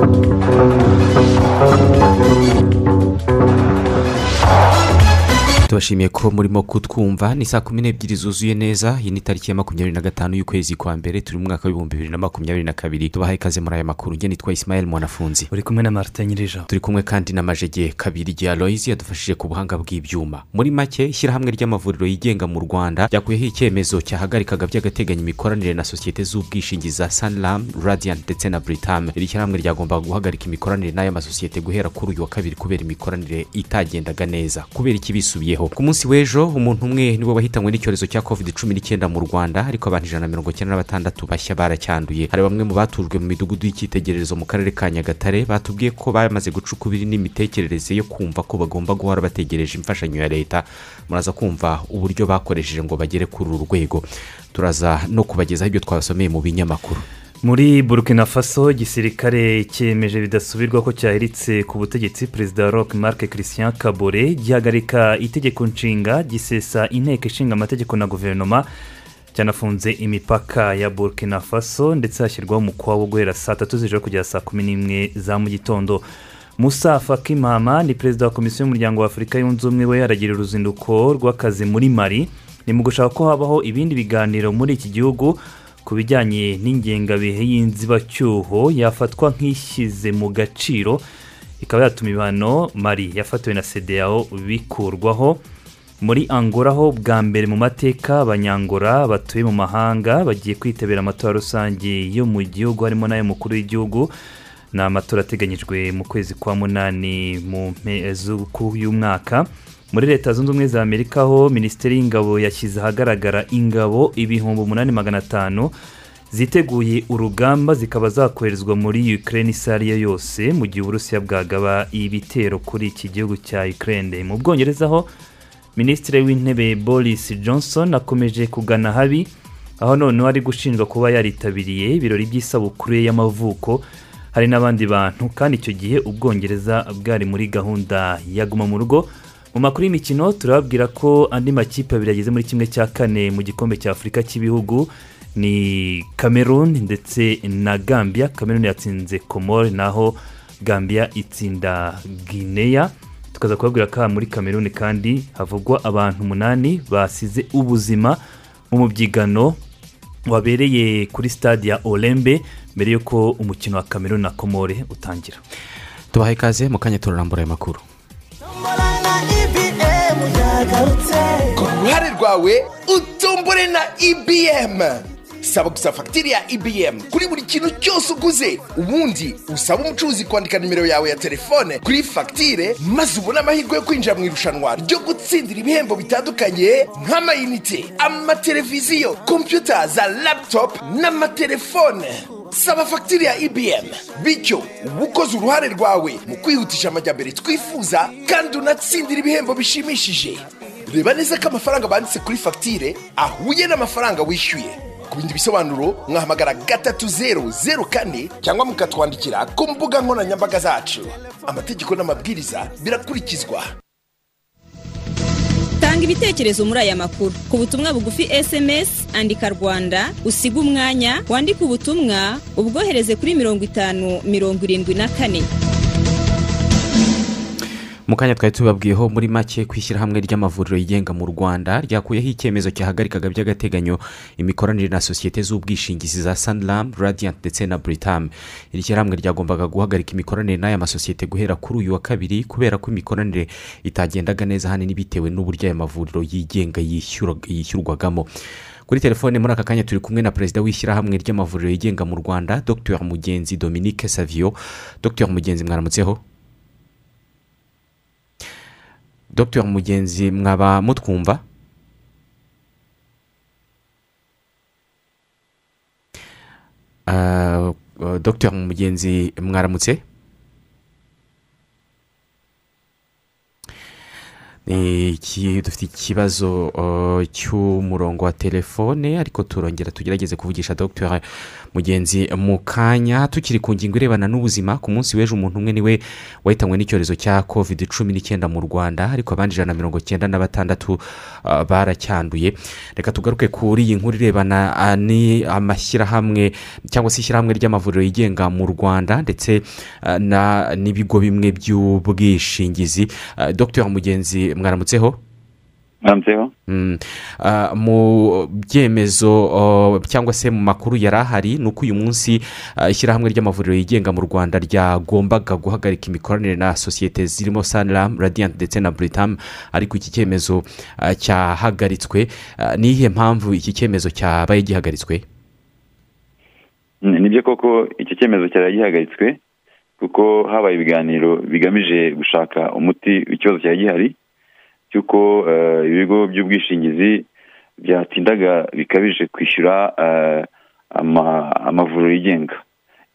Thank you. Tubashimiye ko murimo kutwumva. Ni saa kumi n'ebyiri zuzuye neza. Iyi ni tariki ya makumyabiri na gatanu y'ukwezi kwa mbere. Turi mu mwaka w'ibihumbi bibiri na makumyabiri na kabiri. Tubahaye ikaze muri aya makuru. Njye nitwa isimayeli mwanafunzi. Uri kumwe na marita nyirija turi kumwe kandi na majege kabiri rya loyizi yadufashije ku buhanga bw'ibyuma. Muri make ishyirahamwe ry'amavuriro yigenga mu rwanda ryakuyeho icyemezo cyahagarikaga by'agateganyo imikoranire na sosiyete z'ubwishingizi za saniramu radiyanti ndetse na buritamu iri shyirahamwe ryagombaga guhagarika imikoranire n'aya masosiyete guhera kuri uyu wa kabiri kubera imikoranire itagendaga neza. Kubera iki bisubiyeho ku munsi w'ejo umuntu umwe ni we wahitanywe n'icyorezo cya covid cumi n'icyenda mu rwanda ariko abantu ijana na mirongo icyenda na batandatu bashya baracyanduye. Hari bamwe mu batujwe mu midugudu y'icyitegererezo mu karere ka nyagatare batubwiye ko bamaze guca ukubiri n'imitekerereze yo kumva ko bagomba guhora bategereje imfashanyo ya leta. Muraza kumva uburyo bakoresheje ngo bagere kuri uru rwego. Turaza no kubagezaho ibyo twabasomeye mu binyamakuru. Muri burkina faso igisirikare cyemeje bidasubirwa ko cyahiritse ku butegetsi perezida wa rock marc christian kabore gihagarika itegeko nshinga gisesa inteko ishinga amategeko na guverinoma cyanafunze imipaka ya burkina faso ndetse hashyirwaho umukwabo guhera saa tatu z'ijoro kugera saa kumi n'imwe za mu gitondo. Musa fakimama ni perezida wa komisiyo y'umuryango wa afurika yunze ubumwe we yaragira uruzinduko rw'akazi muri mari ni mu gushaka ko habaho ibindi biganiro muri iki gihugu ku bijyanye n'ingengabihe y'inzibacyuho yafatwa nk'ishyize mu gaciro ikaba yatuma ibihano mari yafatiwe na sedeyaho bikurwaho. Muri angola ho bwa mbere mu mateka abanyangora batuye mu mahanga bagiye kwitabira amatora rusange yo mu gihugu harimo n'ay'umukuru w'igihugu. Ni amatora ateganyijwe mu kwezi kwa munani mu mpez'uku y'umwaka. Muri leta zunze ubumwe za amerika ho minisiteri y'ingabo yashyize ahagaragara ingabo ibihumbi umunani magana atanu ziteguye urugamba zikaba zakoherezwa muri ukraine isa ari yo yose mu gihe uburusiya bwagaba ibitero kuri iki gihugu cya ukraine. Mu bwongereza ho minisitiri w'intebe boris johnson akomeje kugana habi aho noneho ari gushinjwa kuba yaritabiriye ibirori by'isabukuru ye y'amavuko. Hari n'abandi bantu kandi icyo gihe ubwongereza bwari muri gahunda ya guma mu rugo mu makuru y'imikino turababwira ko andi makipe abiri ageze muri kimwe cya kane mu gikombe cya afurika cy'ibihugu ni cameroon ndetse na gambia. Cameroon yatsinze komore naho gambia itsinda guinea. Tukaza kubabwira ko muri cameroon kandi havugwa abantu umunani basize ubuzima mu mubyigano wabereye kuri stade ya olembe mbere y'uko umukino wa cameroon na komore utangira. Tubaha ikaze mu kanya turarambura aya makuru. Ku ruhare rwawe utombore na ibm saba gusa fagitire ya ibm kuri buri kintu cyose uguze ubundi usaba umucuruzi kwandika nimero yawe ya telefone kuri fagitire maze ubone amahirwe yo kwinjira mu irushanwa ryo gutsindira ibihembo bitandukanye nk'amayinite amateleviziyo kompiyuta za laputopu n'amatelefone. Saba fagitire ya ibm bityo uba ukoze uruhare rwawe mu kwihutisha amajyambere twifuza kandi unatsindira ibihembo bishimishije. Reba neza ko amafaranga banditse kuri fagitire ahuye n'amafaranga wishyuye. Ku bindi bisobanuro mwahamagara gatatu zeru zeru kane cyangwa mukatwandikira ku mbuga nkoranyambaga zacu. Amategeko n'amabwiriza birakurikizwa. Tanga ibitekerezo muri aya makuru. Ku butumwa bugufi sms andika rwanda usiga umwanya wandike ubutumwa ubwohereze kuri mirongo itanu mirongo irindwi na kane. Mu kanya twari tubabwiyeho muri make ku ishyirahamwe ry'amavuriro yigenga mu rwanda ryakuyeho icyemezo cyahagarikaga by'agateganyo imikoranire na sosiyete z'ubwishingizi za saniramu radiyanti ndetse na buritamu iri shyirahamwe ryagombaga guhagarika imikoranire n'aya masosiyete guhera kuri uyu wa kabiri kubera ko imikoranire itagendaga neza ahanini bitewe n'uburyo aya mavuriro yigenga yishyurwagamo. Kuri telefone muri aka kanya turi kumwe na perezida w'ishyirahamwe ry'amavuriro yigenga mu rwanda dr mugenzi dominique savio. Dr mugenzi mwaramutseho dr mugenzi mwaba mutwumva? Uh, dr mugenzi mwaramutse? Dufite ikibazo uh, cy'umurongo wa telefone ariko turongera tugerageze kuvugisha dr mugenzi mu kanya tukiri ku ngingo irebana n'ubuzima ku munsi w'ejo umuntu umwe ni we wahitanywe n'icyorezo cya covid cumi n'icyenda mu rwanda ariko abandi ijana na mirongo icyenda na batandatu uh, baracyanduye. Reka tugaruke kuri iyi nkuru irebana uh, ni amashyirahamwe cyangwa se ishyirahamwe ry'amavuriro yigenga mu rwanda ndetse uh, n'ibigo bimwe by'ubwishingizi. Dr. Mugenzi mwaramutseho mwaramutseho Mm. Ah, mu byemezo cyangwa se mu makuru yari ahari ni uko uyu munsi ah, ishyirahamwe ry'amavuriro yigenga mu rwanda ryagombaga guhagarika imikoranire na sosiyete zirimo saniramu radiyanti ndetse na buritamu ariko iki cyemezo ah, cyahagaritswe Ah, ni iyihe mpamvu iki cyemezo cyabaye gihagaritswe? Ni- ni byo koko icyo cyemezo cyari gihagaritswe kuko habaye ibiganiro bigamije gushaka umuti w'ikibazo cyari gihari. Cy'uko eh, ibigo by'ubwishingizi byatindaga bikabije kwishyura eh, ama- amavuriro yigenga.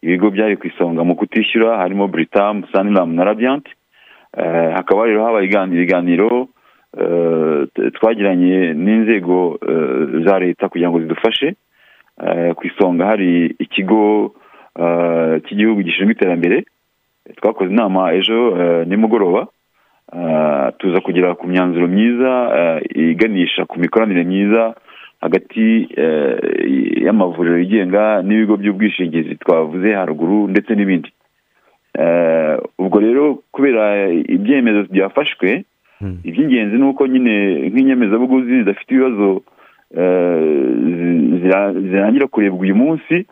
Ibigo byari ku isonga mu kutishyura harimo buritamu saniramu na radiyanti Eh, hakaba rero habaye igani- ibiganiro twagiranye n'inzego za leta kugira ngo zidufashe. Ku isonga hari ikigo cy'igihugu gishinzwe iterambere. Twakoze inama ejo nimugoroba. Tuza kugera ku myanzuro myiza eh, iganisha ku mikoranire myiza hagati eh, y'amavuriro yigenga n'ibigo by'ubwishingizi twavuze haruguru ndetse n'ibindi Eh, ubwo rero kubera ibyemezo byafashwe Mm. iby'ingenzi ni uko nyine nk'inyemezabuguzi zidafite ibibazo eh, zi- zira- zirangira kurebwa uyu munsi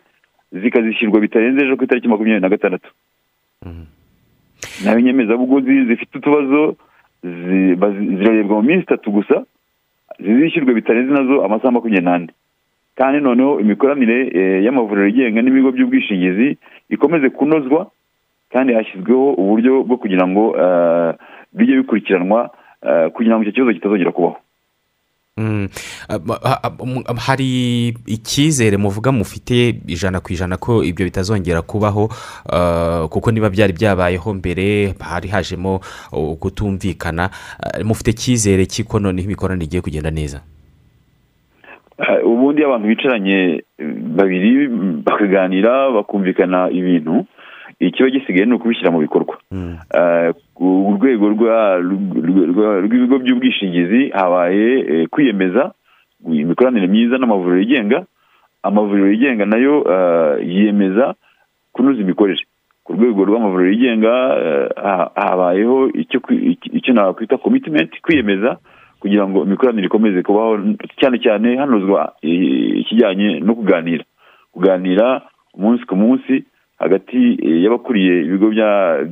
zikazishyurwa bitarenze ejo ku itariki makumyabiri na gatandatu Mm. Naho inyemezabuguzi zifite utubazo zirarebwa mu minsi itatu gusa zizishyurwa bitarenze na zo amasaha makumyabiri n'ane kandi noneho imikoranire eh, y'amavuriro yigenga n'ibigo by'ubwishingizi ikomeze kunozwa kandi hashyizweho uburyo bwo kugira ngo eh, bijye bikurikiranwa eh, kugira ngo icyo kibazo kitazongera kubaho. Hari icyizere muvuga mufite ijana ku ijana ko ibyo bitazongera kubaho ah, kuko niba byari byabayeho mbere hari hajemo kutumvikana Ah, mufite icyizere cy'iko noneho imikoranire igiye kugenda neza? Eh, ubundi abantu bicaranye babiri mm, bakaganira bakumvikana ibintu. Ikiba gisigaye ni ukubishyira mu bikorwa. Mm. Eh, ku rwego rwa- rw- rwa- rw'ibigo by'ubwishingizi habaye eh, kwiyemeza imikoranire myiza n'amavuriro yigenga. Amavuriro yigenga na yo eh, yiyemeza kunoza imikorere. Ku rwego rw'amavuriro yigenga eh, ha- habayeho icyo kwi- icyo- icyo nakwita komitimenti kwiyemeza kugira ngo imikoranire ikomeze kubaho cyane cyane hanozwa ikijyanye no kuganira. Kuganira umunsi ku munsi hagati eh, y'abakuriye ibigo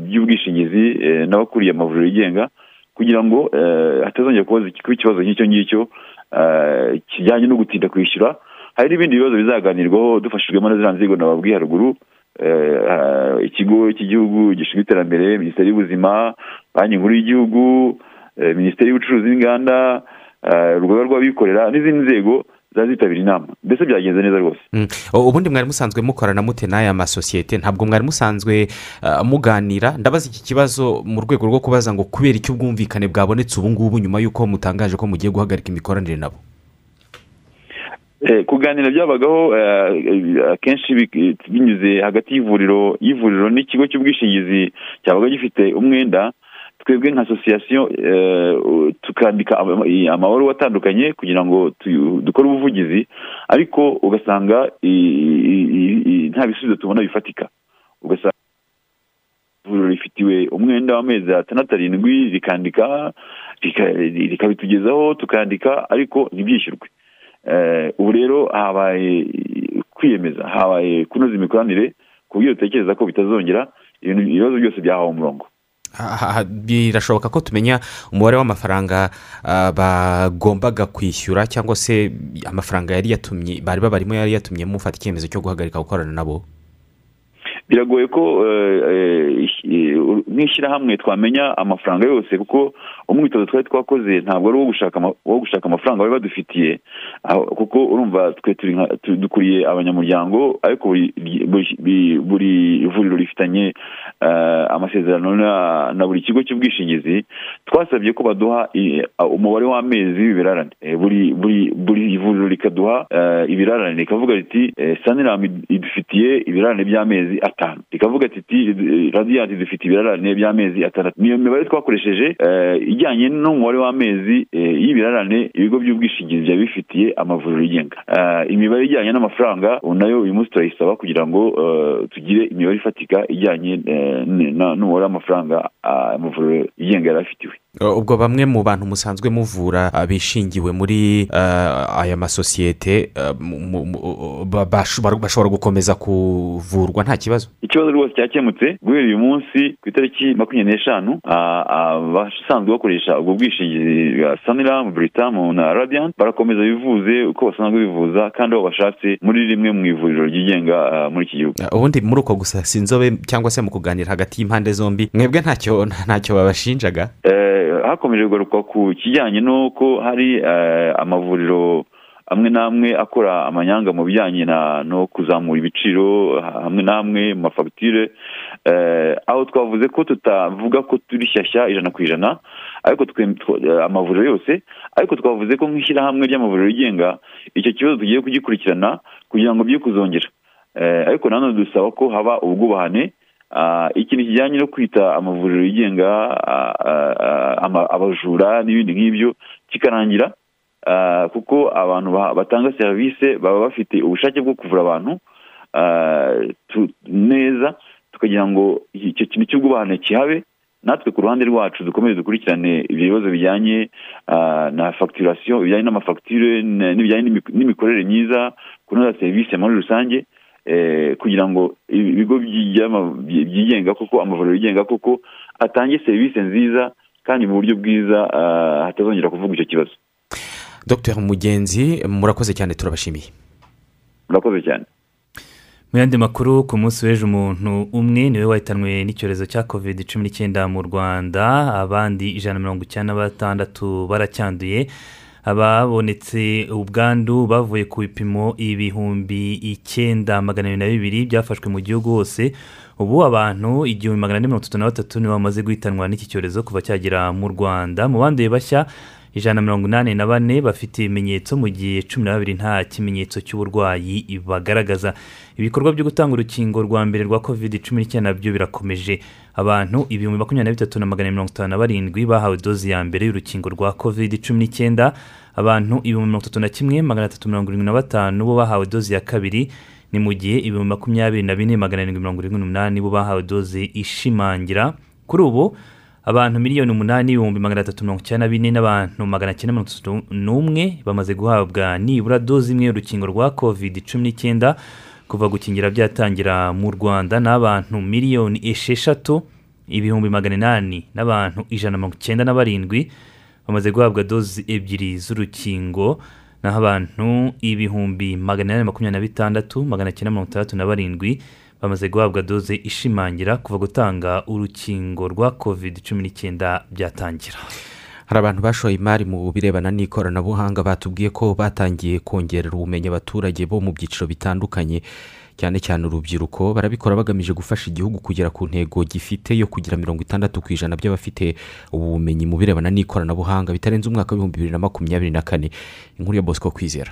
by'ubwishingizi eh, n'abakuriye amavuriro yigenga kugira ngo eh, hatazongera kuba ikibazo nk'icyo ngicyo kijyanye no gutinda kwishyura. Hari n'ibindi bibazo bizaganirwaho dufashijwemo na ziriya nzego nababwiye haruguru ikigo cy'igihugu gishinzwe iterambere minisiteri y'ubuzima banki nkuru y'igihugu minisiteri y'ubucuruzi n'inganda urugaga rw'abikorera n'izindi nzego zazitabira inama mbese byagenze neza rwose. Mm. Ubundi mwari musanzwe mukorana mute n'aya masosiyete? Ntabwo mwari musanzwe ah, muganira? Ndabaza iki kibazo mu rwego rwo kubaza ngo kubera icyo ubwumvikane bwabonetse ubu ngubu nyuma y'uko mutangaje ko mugiye guhagarika imikoranire nabo? Eh, kuganira byabagaho eh, akenshi bi- binyuze hagati y'ivuriro y'ivuriro n'ikigo cy'ubwishingizi cyabaga gifite umwenda twebwe nka asosiyasiyo eh, tukandika ama- amabaruwa atandukanye kugira ngo dukore ubuvugizi ariko ugasanga nta bisubizo tubona bifatika. Ugasanga ivuriro rifitiwe umwenda w'amezi atandatu arindwi rikandika rika- rikabitugezaho tukandika ariko ntibyishyurwe. Eh, ubu rero habaye kwiyemeza habaye kunoza imikoranire ku buryo dutekereza ko bitazongera ibibazo byose byahawe umurongo. Birashoboka ko tumenya umubare w'amafaranga ah, bagombaga kwishyura cyangwa se amafaranga yari yatumye bari babarimo yari yatumye mufata icyemezo cyo guhagarika gukorana nabo? Biragoye ko eh, eh, ish- nk'ishyirahamwe twamenya amafaranga yose kuko umwitozo twari twakoze ntabwo ari uwo gushaka amafaranga bari badufitiye kuko urumva twe dukuriye abanyamuryango ariko buri vuriro rifitanye eh, amasezerano na- buri kigo cy'ubwishingizi twasabye ko baduha umubare w'amezi w'ibirarane. Buri vuriro rikaduha ibirarane. Rikavuga riti saniramu id- idufitiye ibirarane by'amezi atanu. Rikavuga riti eh, radiyanti idufite ibirarane by'amezi atandatu. Niyo mibare twakoresheje eh, ijyanye n'umubare w'amezi eh, y'ibirarane ibigo by'ubwishingizi byaba bifitiye amavuriro yigenga. Eh, imibare ijyanye n'amafaranga na yo uyu munsi turayisaba kugira ngo tugire imibare ifatika ijyanye n'umubare w'amafaranga amavuriro yigenga yari afitiwe ubwo bamwe mu bantu musanzwe muvura ah, bishingiwe muri ah, aya masosiyete ah, bashobora gukomeza kuvurwa nta kibazo. Ikibazo rwose cyakemutse guhera uyu munsi ku itariki makumyabiri n'eshanu abasanzwe bakoresha ubwo bwishingizi bwa saniramu buritamu na radiyanti barakomeza bivuze uko basanzwe bivuza kandi aho bashatse muri rimwe mu ivuriro ryigenga muri iki gihugu. Ubundi muri uko gusa si inzobe cyangwa se mu kuganira hagati y'impande zombi mwebwe ntacyo ntacyo babashinjaga? Eh, hakomeje kugaruka ku kijyanye n'uko hari eh, amavuriro amwe n'amwe akora amanyanga mu bijyanye no kuzamura ibiciro ha- hamwe n'amwe mu mafagitire eh, aho twavuze ko tutavuga ko turi shyashya ijana ku ijana ariko eh, amavuriro yose ariko twavuze ko nk'ishyirahamwe ry'amavuriro yigenga icyo kibazo tugiye kugikurikirana kugira ngo bye kuzongera. Ariko nanone dusaba ko haba ubwubahane Ah, ikintu kijyanye no kwita amavuriro yigenga ah, ah, ah, abajura n'ibindi nk'ibyo kikarangira ah, kuko abantu ba- batanga serivisi baba bafite ubushake bwo kuvura abantu ah, tu- neza tukagira ngo icyo kintu cy'ubwubahane kihabe natwe ku ruhande rwacu dukomeze dukurikirane ibyo bibazo bijyanye ah, na fagiturasiyo bijyanye n'amafagitire n'ibijyanye n'imi- n'imikorere myiza kunoza serivisi muri rusange kugira ngo ibigo byigenga koko amavuriro yigenga koko atange serivisi nziza kandi mu buryo bwiza ah, hatazongera kuvuga icyo kibazo. Dr mugenzi murakoze cyane turabashimiye. Murakoze cyane. Mu yandi makuru ku munsi w'ejo umuntu umwe ni we wahitanwe n'icyorezo cya covid cumi n'icyenda mu rwanda. Abandi ijana na mirongo icyenda na batandatu baracyanduye. Ababonetse ubwandu bavuye ku bipimo ibihumbi icyenda magana abiri na bibiri byafashwe mu gihugu hose ubu abantu igihumbi magana ane mirongo itatu na batatu nibo bamaze guhitanwa n'iki cyorezo kuva cyagera mu rwanda. Mu banduye bashya ijana na mirongo inani na bane bafite ibimenyetso mu gihe cumi na babiri nta kimenyetso cy'uburwayi bagaragaza. Ibikorwa byo gutanga urukingo rwa mbere rwa covid cumi n'icyenda na byo birakomeje abantu ibihumbi makumyabiri na bitatu na magana mirongo itanu na barindwi bahawe dozi ya mbere y'urukingo rwa covid cumi n'icyenda. Abantu ibihumbi mirongo itatu na kimwe magana atatu mirongo irindwi na batanu bo bahawe dozi ya kabiri. Ni mu gihe ibihumbi makumyabiri na bine magana arindwi mirongo irindwi n'umunani bo bahawe dozi ishimangira. Kuri ubu abantu miliyoni umunani ibihumbi magana atatu mirongo icyenda na bine n'abantu magana cyenda mirongo itatu n'umwe bamaze guhabwa nibura dozi imwe y'urukingo rwa covid cumi n'icyenda. Kuva gukingira byatangira mu rwanda n'abantu miliyoni esheshatu ibihumbi magana inani n'abantu ijana na mirongo icyenda na barindwi bamaze guhabwa dozi ebyiri z'urukingo naho abantu ibihumbi magana inani makumyabiri na bitandatu magana cyenda mirongo itandatu na barindwi bamaze guhabwa doze ishimangira kuva gutanga urukingo rwa covid cumi n'icyenda byatangira. Hari abantu bashoye imari mu birebana n'ikoranabuhanga batubwiye ko batangiye kongerera ubumenyi abaturage bo mu byiciro bitandukanye. Cyane cyane urubyiruko barabikora bagamije gufasha igihugu kugera ku ntego gifite yo kugira mirongo itandatu ku ijana by'abafite ubu bumenyi mu birebana n'ikoranabuhanga bitarenze umwaka w'ibihumbi bibiri na makumyabiri na kane. Inkuru ya bosco kwizera.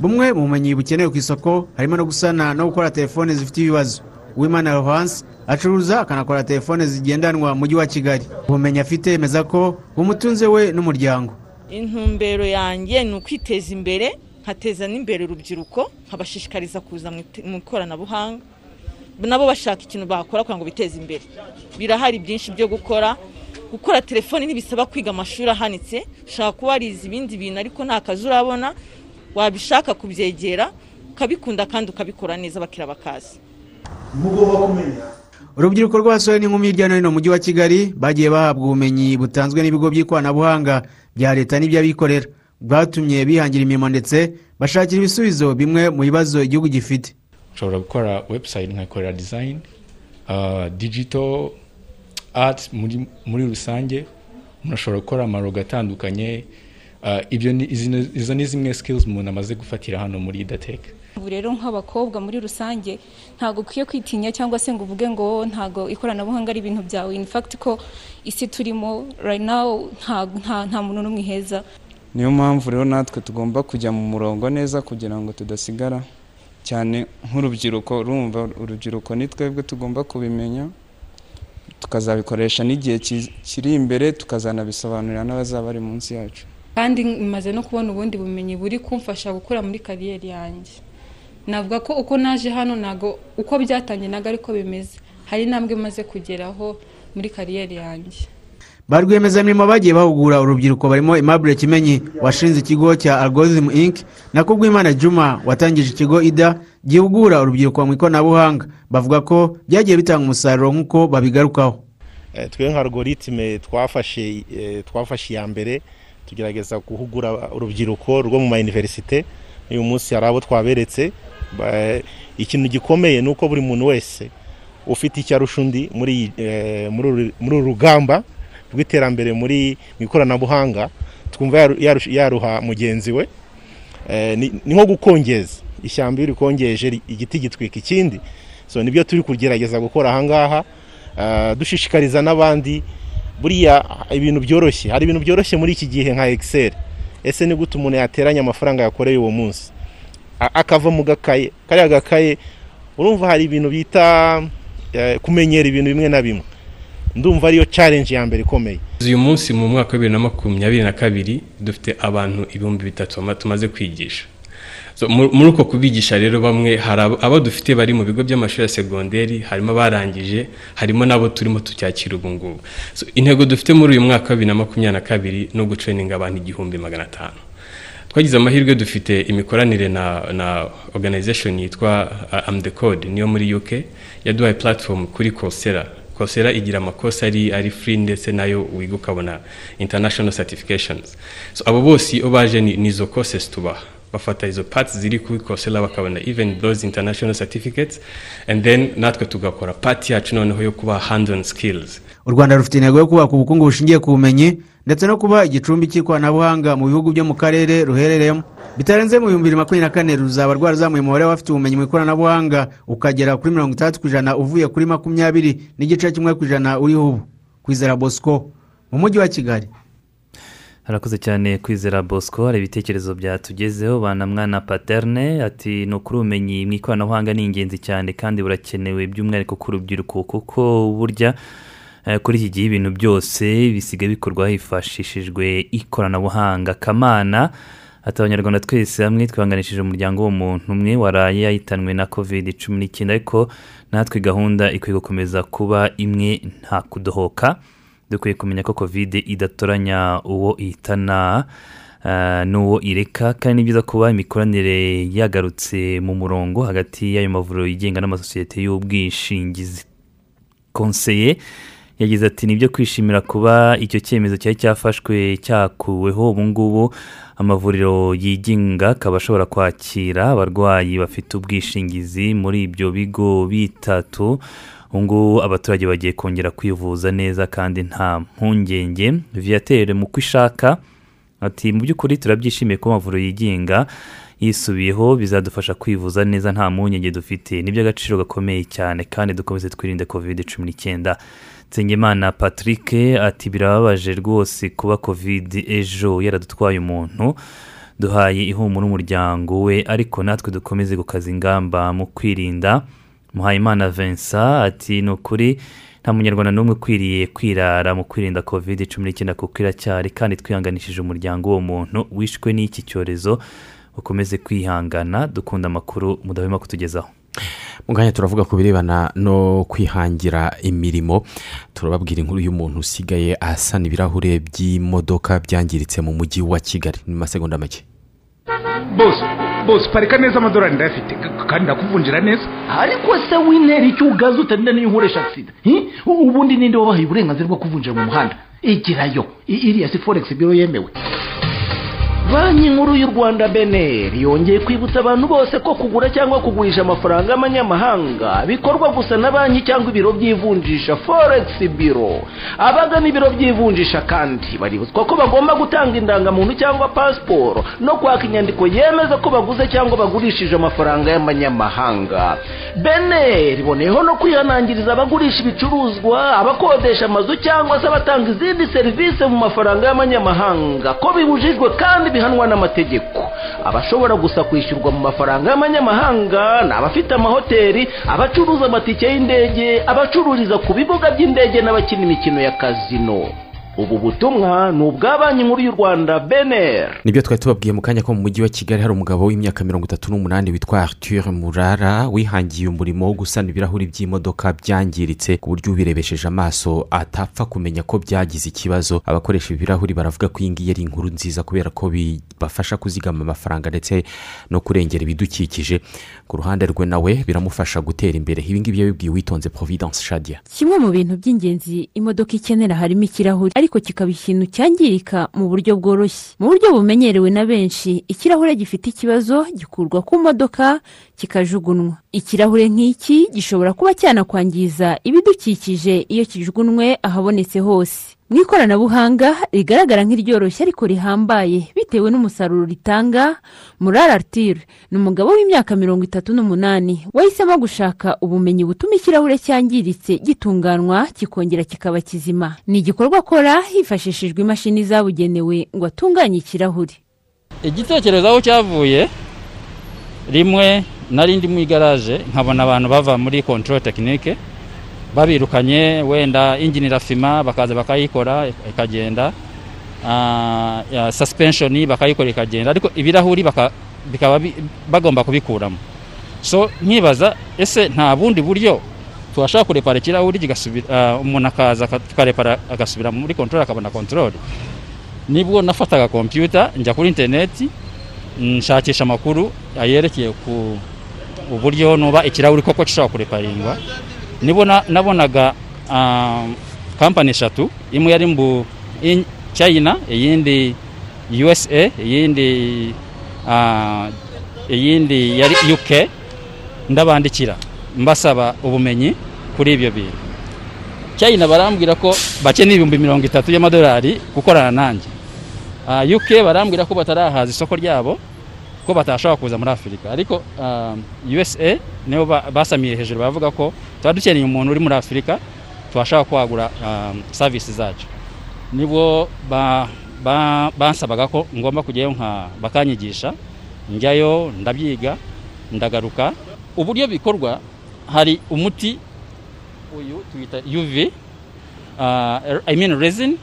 Bumwe mu bumenyi bukenewe ku isoko harimo no gusana no gukora telefone zifite ibibazo. Wimana rohanse acuruza akanakora telefone zigendanwa mu mujyi wa kigali. Ubumenyi afite yemeza ko bumutunze we n'umuryango. Intumbero yanjye ni ukwiteza imbere nkateza n'imbere urubyiruko nkabashishikariza kuza mu ikoranabuhanga. Nabo bashaka ikintu bakora kugira ngo biteze imbere. Birahari byinshi byo gukora. Gukora telefoni ntibisaba kwiga amashuri ahanitse. Ushobora kuba warize ibindi bintu ariko nta kazi urabona wabishaka kubyegera ukabikunda kandi ukabikora neza bakira bakaza urubyiruko rw'abasore n'inkumi hirya no hino mu mujyi wa kigali bagiye bahabwa ubumenyi butanzwe n'ibigo by'ikoranabuhanga bya leta n'iby'abikorera. Bwatumye bihangira imirimo ndetse bashakira ibisubizo bimwe mu bibazo igihugu gifite. Nshobora gukora website nkayikorera design uh, digital art muri, muri rusange. Umuntu ashobora gukora amarogo atandukanye uh, izo ni zimwe skills umuntu amaze gufatira hano muri idatech ubu rero nk'abakobwa muri rusange ntabwo ukwiye kwitinya cyangwa se ngo uvuge ngo ntabwo ikoranabuhanga ari ibintu byawe. In fact ko isi turimo right now nta, muntu n'umwe iheza. Niyo mpamvu rero natwe tugomba kujya mu murongo neza kugira ngo tudasigara. Cyane nk'urubyiruko urumva urubyiruko ni twebwe tugomba kubimenya tukazabikoresha n'igihe ki- kiri imbere tukazanabisobanurira n'abazaba bari munsi yacu. Kandi maze no kubona ubundi bumenyi buri kumfasha gukura muri kariyeri yanjye. Navuga ko uko naje hano ntabwo uko byatangiye ntabwo ariko bimeze. Hari intambwe maze kugeraho muri kariyeri yanjye. Ba rwiyemezamirimo bagiye bahugura urubyiruko barimo Aimable kimenyi washinze ikigo cya algorithm inc. Na kubwimana juma watangije ikigo ida gihugura urubyiruko mu ikoranabuhanga. Bavuga ko byagiye bitanga umusaruro nk'uko babigarukaho. Eh, twe nka algoritme twafashe eh, twafashe iya mbere tugerageza guhugura urubyiruko rwo mu mayuniverisite uyu munsi hari abo twaberetse. Ikintu gikomeye ni uko buri muntu wese ufite icyo arusha undi muri eh, uru- rugamba rw'iterambere muri mu ikoranabuhanga twumva yaruha mugenzi we. Eh, ni nko gukongeza. Ishyamba iyo rikongeje ri- igiti gitwika ikindi so ni byo turi kugerageza gukora ahangaha Ah, dushishikariza n'abandi buriya ibintu byoroshye. Hari ibintu byoroshye muri iki gihe nka excel. Ese ni gute umuntu yateranya amafaranga yakoreye uwo munsi? Akava mu gakaye. Kariya gakaye urumva hari ibintu bita eh, kumenyera ibintu bimwe na bimwe. Ndumva ariyo challenge ya mbere ikomeye. Uyu munsi mu mwaka wa bibiri na makumyabiri na kabiri dufite abantu ibihumbi bitatu tumaze kwigisha. Muri uko kubigisha rero bamwe hari abo dufite bari mu bigo by'amashuri ya segonderi harimo abarangije harimo n'abo turimo tucyakira ubu ngubu. Intego dufite muri uyu mwaka wa bibiri na makumyabiri na kabiri ni ugutraininga abantu igihumbi magana atanu. Twagize amahirwe dufite imikoranire na, na organization yitwa uh, am the code niyo muri uk yaduhaye platform kuri coursera. Coursera igira amakosa ari ari free ndetse na yo wiga ukabona international certifications. So abo bose iyo baje ni izo courses tubaha. Bafata izo parts ziri kuri coursera bakabona even those international certificates and then natwe tugakora part yacu noneho yo kubaha hand on skills. U rwanda rufite intego yo kubaka ubukungu bushingiye ku bumenyi ndetse no kuba igicumbi cy'ikoranabuhanga mu bihugu byo mu karere ruherereyemo. Bitarenze mu bihumbi bibiri makumyabiri na kane ruzaba rwarazamuye umubare w'abafite ubumenyi mu ikoranabuhanga ukagera kuri mirongo itandatu ku ijana uvuye kuri makumyabiri n'igice kimwe ku ijana uriho ubu. Kwizera bosco mu mujyi wa kigali. Harakoze cyane kwizera bosco hari ibitekerezo byatugezeho banamwana paterne ati ni ukuri ubumenyi mu ikoranabuhanga ni ingenzi cyane kandi burakenewe by'umwihariko ku rubyiruko kuko burya kuri iki gihe ibintu byose bisigaye bikorwa hifashishijwe ikoranabuhanga. Kamana ati abanyarwanda twese hamwe twihanganishije umuryango w'umuntu umwe waraye yahitanwe na covid cumi n'icyenda ariko natwe gahunda ikwiye gukomeza kuba imwe nta kudohoka. Dukwiye kumenya ko kovide idatoranya uwo ihitana ah, n'uwo ireka kandi ni byiza kuba imikoranire yagarutse mu murongo hagati y'ayo mavuriro yigenga n'amasosiyete y'ubwishingizi. Konseye yagize ati ni byo kwishimira kuba icyo cyemezo cyari cyafashwe cyakuweho ubu ngubu. Amavuriro yigenga akaba ashobora kwakira abarwayi bafite ubwishingizi muri ibyo bigo bitatu. Ubu ngubu abaturage bagiye kongera kwivuza neza kandi nta mpungenge. Viyatere mu ishaka ati mu by'ukuri turabyishimiye ko amavuriro yigenga yisubiyeho bizadufasha kwivuza neza nta mpungenge dufite. Ni iby'agaciro gakomeye cyane kandi dukomeze twirinde kovide cumi n'icyenda. Nsengimana patrick ati birababaje rwose kuba kovide ejo yaradutwaye umuntu duhaye ihumura umuryango we ariko natwe dukomeze gukaza ingamba mu kwirinda. Muhayimana vincent ati ni ukuri nta munyarwanda n'umwe ukwiriye kwirara mu kwirinda kovide cumi n'icyenda kuko iracyari kandi twihanganishije umuryango w'uwo muntu wishwe n'iki cyorezo ukomeze kwihangana dukunda amakuru mudahwema kutugezaho mu kanya turavuga ku birebana no kwihangira imirimo. Turababwira inkuru y'umuntu usigaye ahasana ibirahure by'imodoka byangiritse mu mujyi wa kigali. Ni mu masegonda make. Bose bose parika neza amadorari ndayafite. Kandi ndakuvunjira neza. Ariko se wintera icyo ugaze utarinda n'iyo nkoresha agisida hi? ubundi ninde wabahaye uburenganzira bwo kuvunjira mu muhanda? Igirayo. Iriya si foregisi biro yemewe. Banki nkuru y'u rwanda beneri yongeye kwibutsa abantu bose ko kugura cyangwa kugurisha amafaranga y'amanyamahanga bikorwa gusa na banki cyangwa ibiro by'ivunjisha foregisi biro abagana ibiro by'ivunjisha kandi baributswa ko bagomba gutanga indangamuntu cyangwa pasiporo no kwaka inyandiko yemeza ko baguze cyangwa bagurishije amafaranga y'amanyamahanga. Beneri iboneyeho no kwihanangiriza abagurisha ibicuruzwa abakodesha amazu cyangwa se abatanga izindi serivisi mu mafaranga y'amanyamahanga. Ko bibujijwe kandi bihanwa n'amategeko. Abashobora gusa kwishyurwa mu mafaranga y'amanyamahanga ni abafite amahoteli abacuruza amatike y'indege abacururiza ku bibuga by'indege n'abakina imikino ya kazino ubu butumwa ni ubwa banki nkuru y'u rwanda beneri ni byo twari tubabwiye mu kanya ko mu mujyi wa kigali hari umugabo w'imyaka mirongo itatu n'umunani witwa arthur murara wihangiye umurimo wo gusana ibirahuri by'imodoka byangiritse ku buryo ubirebesheje amaso atapfa kumenya ko byagize ikibazo. Abakoresha ibirahuri baravuga ko iyi ngiyi ari inkuru nziza kubera ko bibafasha kuzigama amafaranga ndetse no kurengera ibidukikije. Ku ruhande rwe nawe biramufasha gutera imbere. Ibi ngibi yabibwiye uwitonze providence shadia. Kimwe mu bintu by'ingenzi imodoka ikenera harimo ikirahuri. Ariko kikaba ikintu cyangirika mu buryo bworoshye. Mu buryo bumenyerewe na benshi ikirahure gifite ikibazo gikurwa ku modoka kikajugunywa. Ikirahure nk'iki gishobora kuba cyanakwangiza ibidukikije iyo kijugunywe ahabonetse hose. Mu ikoranabuhanga rigaragara nk'iryoroshye ariko rihambaye bitewe n'umusaruro ritanga murara aritire ni umugabo w'imyaka mirongo itatu n'umunani. Wahisemo gushaka ubumenyi butuma ikirahure cyangiritse gitunganywa kikongera kikaba kizima. Ni igikorwa akora hifashishijwe imashini zabugenewe ngo atunganye ikirahure. Igitekerezo aho cyavuye rimwe narindi mu igaraje nkabona abantu bava muri control tekinike babirukanye wenda injini irafima bakaza bakayikora ikagenda. Suspension bakayikora ikagenda. Ariko ibirahuri bikaba bagomba kubikuramo so nkibaza ese nta bundi buryo tubashaka kurepara ikirahuri umuntu akaza tukarepara agasubira muri control akabona control. Nibwo nafataga kompiyuta njya kuri interineti nshakisha amakuru yerekeye ku uburyo nuba ikirahuri koko gishobora kureparingwa nibo nabonaga kampani eshatu. Imwe yari mu china iyindi usa iyindi iyindi yari uk ndabandikira mbasaba ubumenyi kuri ibyo bintu. China barambwira ko bakeneye ibihumbi mirongo itatu y'amadolari gukorana nanjye. Uk barambwira ko batarahaza isoko ryabo. Ko batashobora kuza muri afurika ariko usa nibo basamiye hejuru bavuga ko tuba dukeneye umuntu uri muri afurika tubashaka kwagura savisi zacu. Nibo bansabaga ko ngomba kujyayo nka bakanyigisha njyayo ndabyiga ndagaruka. Uburyo bikorwa hari umuti uyu twita uv i mean resin.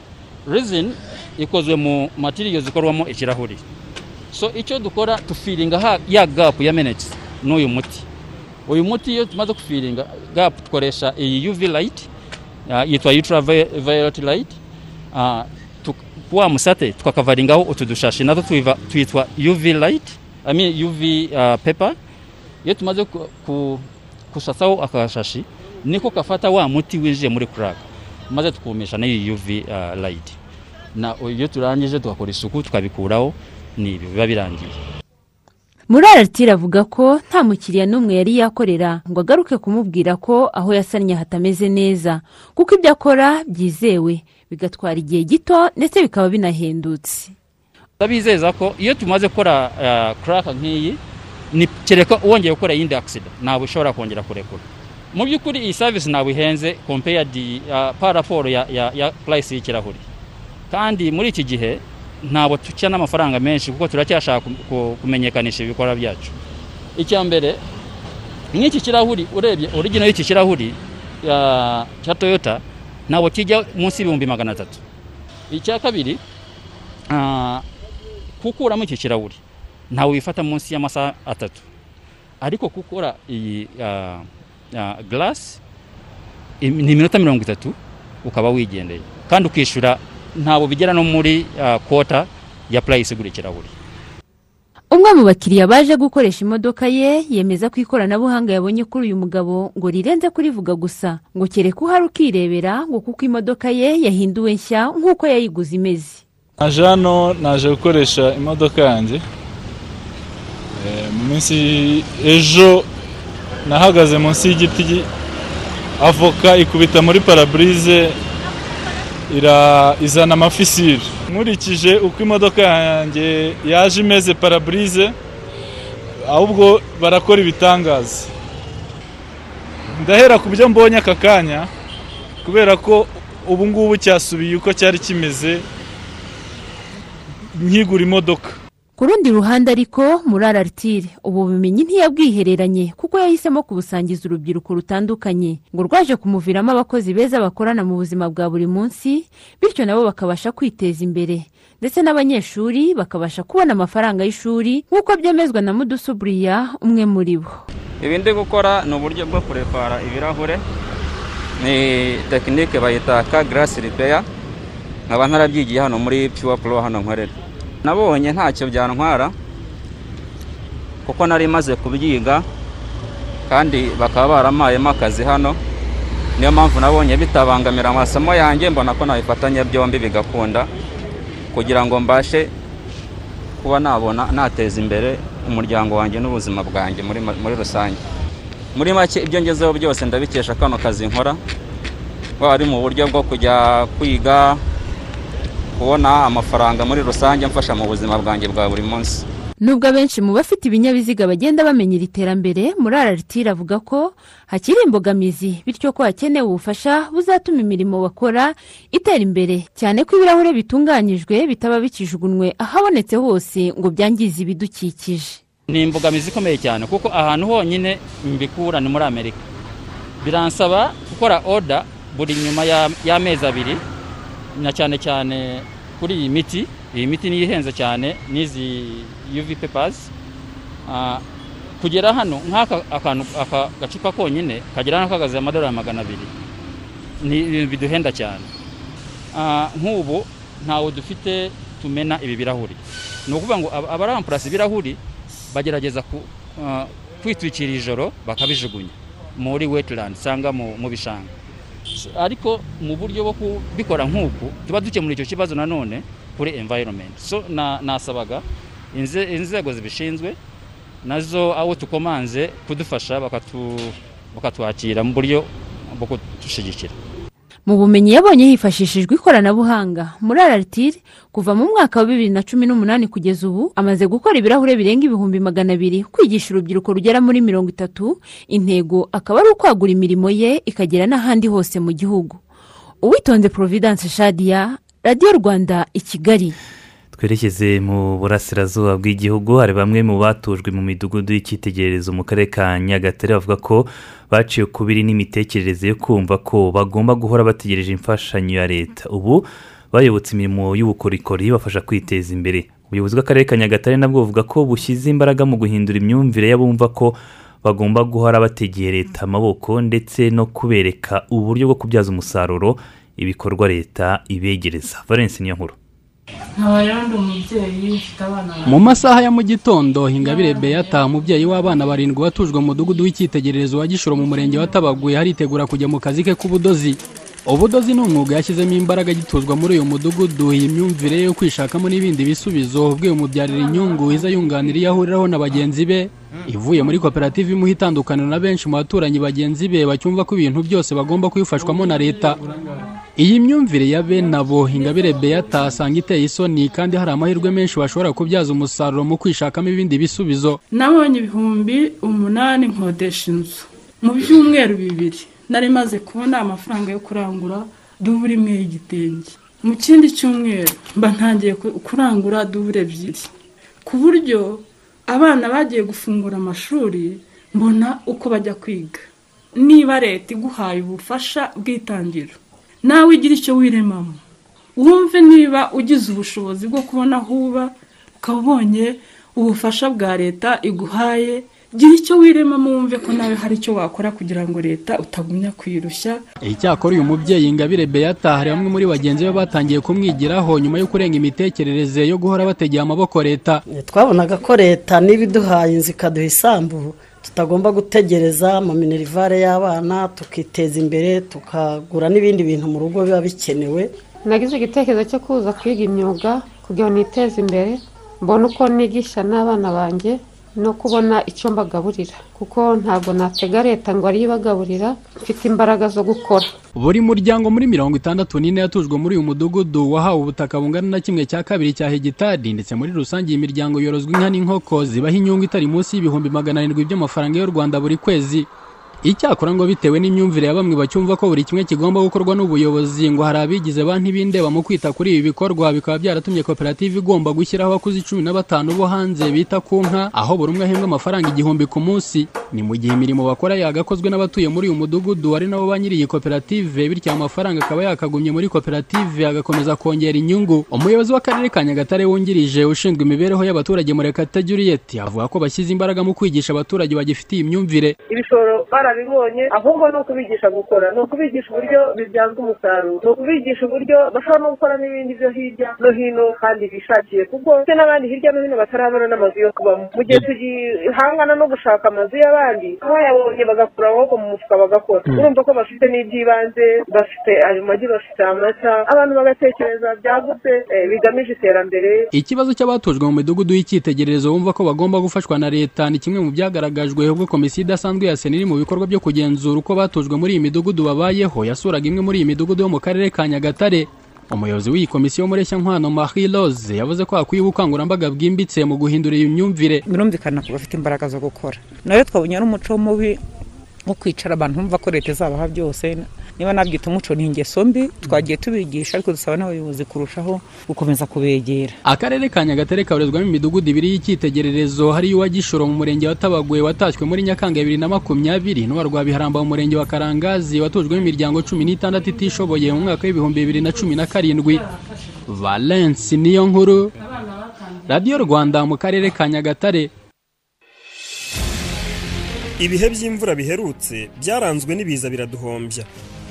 Resin ikozwe mu matiriyo zikorwamo ikirahuri. So icyo dukora tufiringa ya gapu yamenetse n'uyu muti. Uyu muti iyo tumaze kufiringa gapu dukoresha iyi uv light yitwa ultraviolet light wa musate tukakavaringaho utu dushashi natwo twitwa uv light I mean uv paper. Iyo tumaze kusasaho akashashi niko kafata wa muti winjiye muri kuraka maze tukumisha n'iyi uv light. Na iyo turangije tugakora isuku tukabikuraho. Ni ibi biba birangiye muri aratire avuga ko nta mukiriya n'umwe yari yakorera ngo agaruke kumubwira ko aho yasannye hatameze neza. Kuko ibyo akora byizewe bigatwara igihe gito ndetse bikaba binahendutse. Ndabizeza ko iyo tumaze gukora karaka nk'iyi ni kereka wongeye gukora iyindi agisida ntabwo ushobora kongera kurekura. Mu by'ukuri iyi savisi ntabwo ihenze kompeyadi paraporo ya purayisi y'ikirahuri. Kandi muri iki gihe ntabwo tucya n'amafaranga menshi kuko turacyashaka kumenyekanisha ibikorwa byacu. Icya mbere nk'iki kirahuri urebye origino y'iki kirahuri cya toyota ntabwo kijya munsi y'ibihumbi magana atatu. Icya kabiri gukuramo iki kirahuri ntawe wifata munsi y'amasaha atatu. Ariko gukora iyi garasi ni iminota mirongo itatu ukaba wigendeye. Kandi ukishyura ntabwo bigera no muri kota ya purayisi igura ikirahuri umwe mu bakiriya baje gukoresha imodoka ye yemeza ko ikoranabuhanga yabonye kuri uyu mugabo ngo rirenze kurivuga gusa ngo kereka uhari ukirebera ngo kuko imodoka ye yahinduwe nshya nk'uko yayiguze imeze. Naje hano naje gukoresha imodoka yanjye. Eh, mu minsi ejo nahagaze munsi y'igiti avoka ikubita muri paraburize izana amafisiri. Nkurikije uko imodoka yanjye yaje imeze paraburize ahubwo barakora ibitangaza. Ndahera ku byo mbonye aka kanya kubera ko ubu ngubu cyasubiye uko cyari kimeze nkigura imodoka. Ku rundi ruhande ariko muri araritire ubu bumenyi ntiyabwihereranye kuko yahisemo kubusangiza urubyiruko rutandukanye. Ngo rwaje kumuviramo abakozi beza bakorana mu buzima bwa buri munsi bityo nabo bakabasha kwiteza imbere. Ndetse n'abanyeshuri bakabasha kubona amafaranga y'ishuri nk'uko byemezwa na mudusuburiya umwe muri bo. Ibi ndi gukora ni uburyo bwo kurepara ibirahure. Ni tekinike bayita ka garasi ripeya nkaba ntarabyigiye hano muri piwa puro hano nkorera nabonye ntacyo byantwara kuko nari maze kubyiga kandi bakaba baramayemo akazi hano. Niyo mpamvu nabonye bitabangamira amasomo yanjye mbona ko nabifatanya byombi bigakunda kugira ngo mbashe kuba nabona nateza imbere umuryango wanjye n'ubuzima bwanjye muri rusange. Muri make ibyo ngezeho byose ndabikesha kano kazi nkora. Waba ari mu buryo bwo kujya kwiga kubona amafaranga muri rusange mfasha mu buzima bwanjye bwa buri munsi. Nubwo abenshi mu bafite ibinyabiziga bagenda bamenyera iterambere muri araritire avuga ko hakiri imbogamizi bityo ko hakenewe ubufasha buzatuma imirimo bakora itera imbere. Cyane ko ibirahure bitunganyijwe bitaba bikijugunywe ahabonetse hose ngo byangize ibidukikije. Ni imbogamizi ikomeye cyane kuko ahantu honyine mbikura ni muri amerika. Biransaba gukora oda buri nyuma ya- y'amezi abiri na cyane cyane kuri iyi miti. Iyi miti niyo ihenze cyane n'izi uv pepazi kugera hano nk'aka gacupa konyine kagera hano kagaze amadolari magana abiri. Ni ibintu biduhenda cyane. Ah, nk'ubu ntawe dufite tumena ibi birahuri. Ni ukuvuga ngo aba- abarampurasa ibirahuri bagerageza ah, kwitwikira ijoro bakabijugunya. Muri wetirandi cyangwa mu bishanga. Ariko mu buryo bwo kubikora nk'uku tuba dukemura icyo kibazo nanone kuri environment. So na- nasabaga inze- inzego zibishinzwe na zo abo tukomanze kudufasha bakatwakira mu buryo bwo kudushyigikira mu bumenyi yabonye hifashishijwe ikoranabuhanga. Muri araritire kuva mu mwaka wa bibiri na cumi n'umunani kugeza ubu amaze gukora ibirahure birenga ibihumbi magana abiri kwigisha urubyiruko rugera muri mirongo itatu intego akaba ari ukwagura imirimo ye ikagera n'ahandi hose mu gihugu. Uwitonze providence shadiya radiyo rwanda i kigali. Twerekeze mu burasirazuba bw'igihugu hari bamwe mu batujwe mu midugudu y'icyitegererezo mu karere ka nyagatare bavuga ko baciye ukubiri n'imitekerereze yo kumva ko bagomba guhora bategereje imfashanyo ya leta. Ubu bayobotse imirimo y'ubukorikori bafasha kwiteza imbere. Ubuyobozi bw'akarere ka nyagatare nabwo buvuga ko bushyize imbaraga mu guhindura imyumvire y'abumva ko bagomba guhora bategeye leta amaboko ndetse no kubereka uburyo bwo kubyaza umusaruro ibikorwa leta ibegereza. Valence niyo nkuru mu masaha ya mu gitondo hingabire beyata umubyeyi w'abana barindwi watujwe mu mudugudu w'icyitegererezo wa gishoro mu murenge wa tabaguye haritegura kujya mu kazi ke k'ubudozi. Ubudozi ni umwuga yashyizemo imbaraga agituzwa muri uyu mudugudu. Iyi myumvire yo kwishakamo n'ibindi bisubizo ubwe umubyarira inyungu iza yunganira iyo ahuriraho na bagenzi be. Ivuye muri koperative imuha itandukaniro na benshi mu baturanyi bagenzi be bacyumva ko ibintu byose bagomba kubifashwamo na leta. Iyi myumvire ya bene abo ingabire beyata asanga iteye isoni kandi hari amahirwe menshi bashobora kubyaza umusaruro mu kwishakamo ibindi bisubizo. Nabonye ibihumbi umunani nkodesha inzu. Mu byumweru bibiri nari maze kubona amafaranga yo kurangura dubure imwe y'igitenge. Mu kindi cyumweru mba ntangiye ku- kurangura dubure ebyiri. Ku buryo abana bagiye gufungura amashuri mbona uko bajya kwiga. Niba leta iguhaye ubufasha bw'itangiro. Nawe ugira icyo wiremamo wumve niba ugize ubushobozi bwo kubona aho uba ukaba ubonye ubufasha bwa leta iguhaye. Gira icyo wiremamo wumve ko nawe hari icyo wakora kugira ngo leta utagumya kuyirushya icyakora uyu mubyeyi ingabire beyata hari bamwe muri bagenzi be batangiye kumwigiraho nyuma yo kurenga imitekerereze yo guhora bategeye amaboko leta. Twabonaga ko leta niba iduhaye inzu ikaduha isambu tutagomba gutegereza mu minerivare y'abana tukiteza imbere tukagura n'ibindi bintu mu rugo biba bikenewe. Nagize igitekerezo cyo kuza kwiga imyuga kugira ngo niteze imbere mbone uko nigisha n'abana banjye no kubona icyo mbagaburira. Kuko ntabwo natega leta ngo ariyo ibagaburira mfite imbaraga zo gukora. Buri muryango muri mirongo itandatu n'ine yatujwe muri uyu mudugudu wahawe ubutaka bungana na kimwe cya kabiri cya hegitari ndetse muri rusange iyi miryango yorozwa inka n'inkoko zibaha inyungu itari munsi y'ibihumbi magana arindwi by'amafaranga y'u rwanda buri kwezi. Icyakora ngo bitewe n'imyumvire ya bamwe bacyumva ko buri kimwe kigomba gukorwa n'ubuyobozi ngo hari abigize ba ntibindeba mu kwita kuri ibi bikorwa bikaba byaratumye koperative igomba gushyiraho abakozi cumi na batanu bo hanze bita ku nka aho buri umwe ahembwa amafaranga igihumbi ku munsi. Ni mu gihe imirimo bakora yagakozwe n'abatuye muri uyu mudugudu ari nabo ba nyiri iyi koperative bityo ayo mafaranga akaba yakagumye muri koperative agakomeza kongera inyungu. Umuyobozi w'akarere ka nyagatare wungirije ushinzwe imibereho y'abaturage murekata juliet avuga ko bashyize imbaraga mu kwigisha abaturage bagifitiye imyumvire. Ibishoro barabibonye ahubwo ni ukubigisha gukora ni ukubigisha uburyo bibyazwa umusaruro ni ukubigisha uburyo bashobora no gukora n'ibindi byo hirya no hino kandi bishakiye kuko ndetse n'abandi hirya no hino batarabona n'amazu yo kubamo. Mu gihe tugihangana no gushaka amazu y'abandi bayabonye bagakura amaboko mu mufuka bagakora. Urumva ko bafite n'iby'ibanze bafite ayo magi bafite amata abantu bagatekereza byagutse eh, bigamije iterambere. Ikibazo cy'abatujwe mu midugudu y'icyitegererezo bumva ko bagomba gufashwa na leta ni kimwe mu byagaragajwe ubwo komisiyo idasanzwe ya sena iri mu bikorwa byo kugenzura uko batujwe muri iyi midugudu babayeho yasuraga imwe muri iyi midugudu yo mu karere ka nyagatare. Umuyobozi w'iyi komisiyo nkwano marie rose yavuze ko hakwiye ubukangurambaga bwimbitse mu guhindura iyi myumvire. Birumvikana ko bafite imbaraga zo gukora. Nawe twabonye ari umuco mubi wo kwicara abantu bumva ko leta izabaha byose. Niba nabyita umuco ni ingeso mbi. Twagiye tubigisha ariko dusaba n'abayobozi kurushaho gukomeza kubegera. Akarere ka nyagatare kabarizwamo imidugudu ibiri y'icyitegererezo. Hariyo uwa gishoro mu murenge wa tabagwe watashywe muri nyakanga bibiri na makumyabiri. N'uwa rwabiharamba mu murenge wa karangazi watujwemo imiryango cumi n'itandatu itishoboye mu mwaka w'ibihumbi bibiri na cumi na karindwi. Valence niyo nkuru radiyo rwanda mu karere ka nyagatare. Ibihe by'imvura biherutse byaranzwe n'ibiza biraduhombya.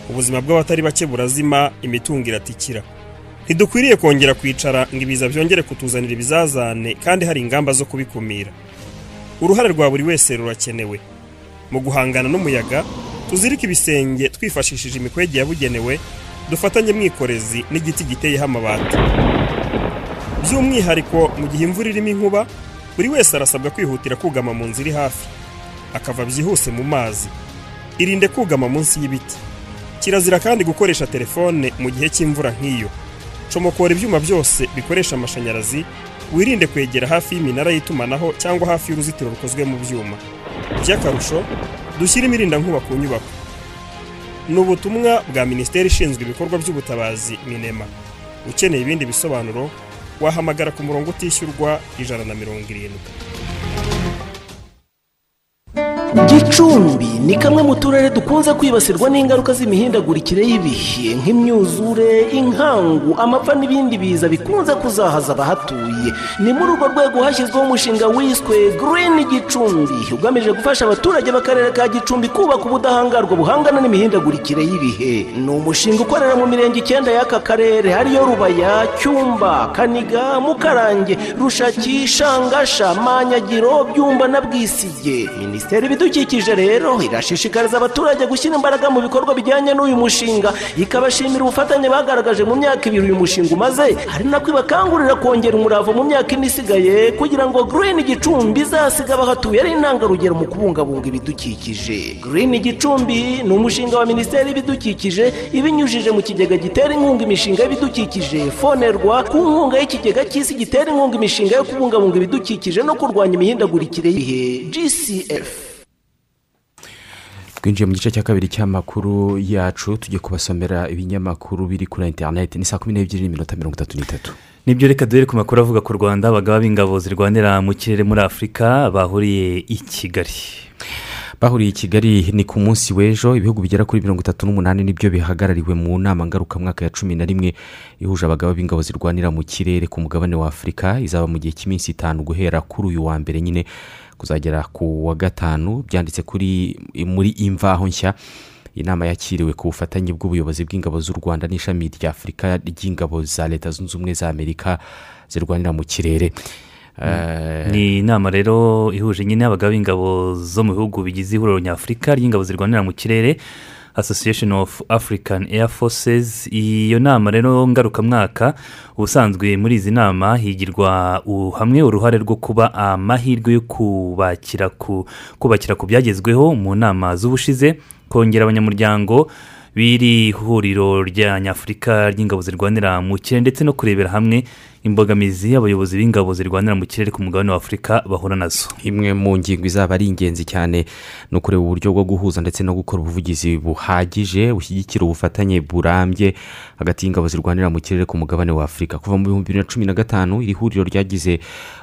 Ubuzima bw'abatari bake burazima imitungo iratikira. Ntidukwiriye kongera kwicara ngo ibiza byongere kutuzanira ibizazane kandi hari ingamba zo kubikumira. Uruhare rwa buri wese rurakenewe. Mu guhangana n'umuyaga tuzirike ibisenge twifashishije imikwege yabugenewe dufatanye mwikorezi n'igiti giteyeho amabati. By'umwihariko mu gihe imvura irimo inkuba buri wese arasabwa kwihutira kugama mu nzu iri hafi. Akava byihuse mu mazi. Irinde kugama munsi y'ibiti. Kirazira kandi gukoresha telefone mu gihe cy'imvura nk'iyo. Comokora ibyuma byose bikoresha amashanyarazi wirinde kwegera hafi y'iminara y'itumanaho cyangwa hafi y'uruzitiro rukozwe mu byuma. By'akarusho dushyire imirindankuba ku nyubako. Ni ubutumwa bwa minisiteri ishinzwe ibikorwa by'ubutabazi minema. Ukeneye ibindi bisobanuro wahamagara ku murongo utishyurwa ijana na mirongo irindwi. Thank you. Gicumbi ni kamwe mu turere dukunze kwibasirwa n'ingaruka z'imihindagurikire y'ibihe nk'imyuzure inkangu amapfa n'ibindi biza bikunze kuzahaza abahatuye. Ni muri urwo rwego hashyizweho umushinga wiswe girini gicumbi ugamije gufasha abaturage b'akarere ka gicumbi kubaka ubudahangarwa buhangana n'imihindagurikire y'ibihe. Ni umushinga ukorera mu mirenge icyenda y'aka karere ariyo rubaya cyumba kaniga mukarange rushaki shangasha manyagiro byumba na bwisige. Minisiteri ibidukikije rero irashishikariza abaturage gushyira imbaraga mu bikorwa bijyanye n'uyu mushinga. Ikabashimira ubufatanye bagaragaje mu myaka ibiri uyu mushinga umaze. Hari nako ibakangurira kongera umurava mu myaka ine isigaye kugira ngo girini gicumbi izasiga abahatuye ari intangarugero mu kubungabunga ibidukikije. Girini gicumbi ni umushinga wa minisiteri y'ibidukikije ibinyujije mu kigega gitera inkunga imishinga y'ibidukikije fonerwa ku nkunga y'ikigega cy'isi gitera inkunga imishinga yo kubungabunga ibidukikije no kurwanya imihindagurikire y'ibihe. Gcf twinjiye mu gice cya kabiri cy'amakuru yacu tujye kubasomera ibinyamakuru biri kuri interineti ni saa kumi n'ebyiri n'iminota mirongo itatu n'itatu. Nibyo reka duhere ku makuru avuga ku rwanda. Abagaba b'ingabo zirwanira mu kirere muri afurika bahuriye i kigali. Bahuriye i kigali ni ku munsi w'ejo. Ibihugu bigera kuri mirongo itatu n'umunani ni byo bihagarariwe mu nama ngarukamwaka ya cumi na rimwe ihuje abagaba b'ingabo zirwanira mu kirere ku mugabane wa afurika izaba mu gihe cy'iminsi itanu guhera kuri uyu wa mbere nyine. Kuzagera ku wa gatanu byanditse kuri muri imvaho nshya inama yakiriwe ku bufatanye bw'ubuyobozi bw'ingabo z'u rwanda n'ishami rya afurika ry'ingabo za leta zunze ubumwe za amerika zirwanira mu kirere. Ni inama rero ihuje nyine abagabo b'ingabo zo mu bihugu bigize ihuriro nyafurika ry'ingabo zirwanira mu kirere. Association of african air forces. Iyo nama rero ngarukamwaka ubusanzwe muri izi nama higirwa hamwe uruhare rwo kuba amahirwe yo kubakira ku kubakira ku byagezweho mu nama z'ubushize. Kongera abanyamuryango b'iri huriro rya nyafurika ry'ingabo zirwanira mu kirere ndetse no kurebera hamwe imbogamizi abayobozi b'ingabo zirwanira mu kirere ku mugabane wa afurika bahura na zo. Imwe mu ngingo izaba ari ingenzi cyane ni ukureba uburyo bwo guhuza ndetse no gukora ubuvugizi buhagije bushyigikira ubufatanye burambye hagati y'ingabo zirwanira mu kirere ku mugabane wa afurika kuva mu bihumbi bibiri na cumi na gatanu iri huriro ryagize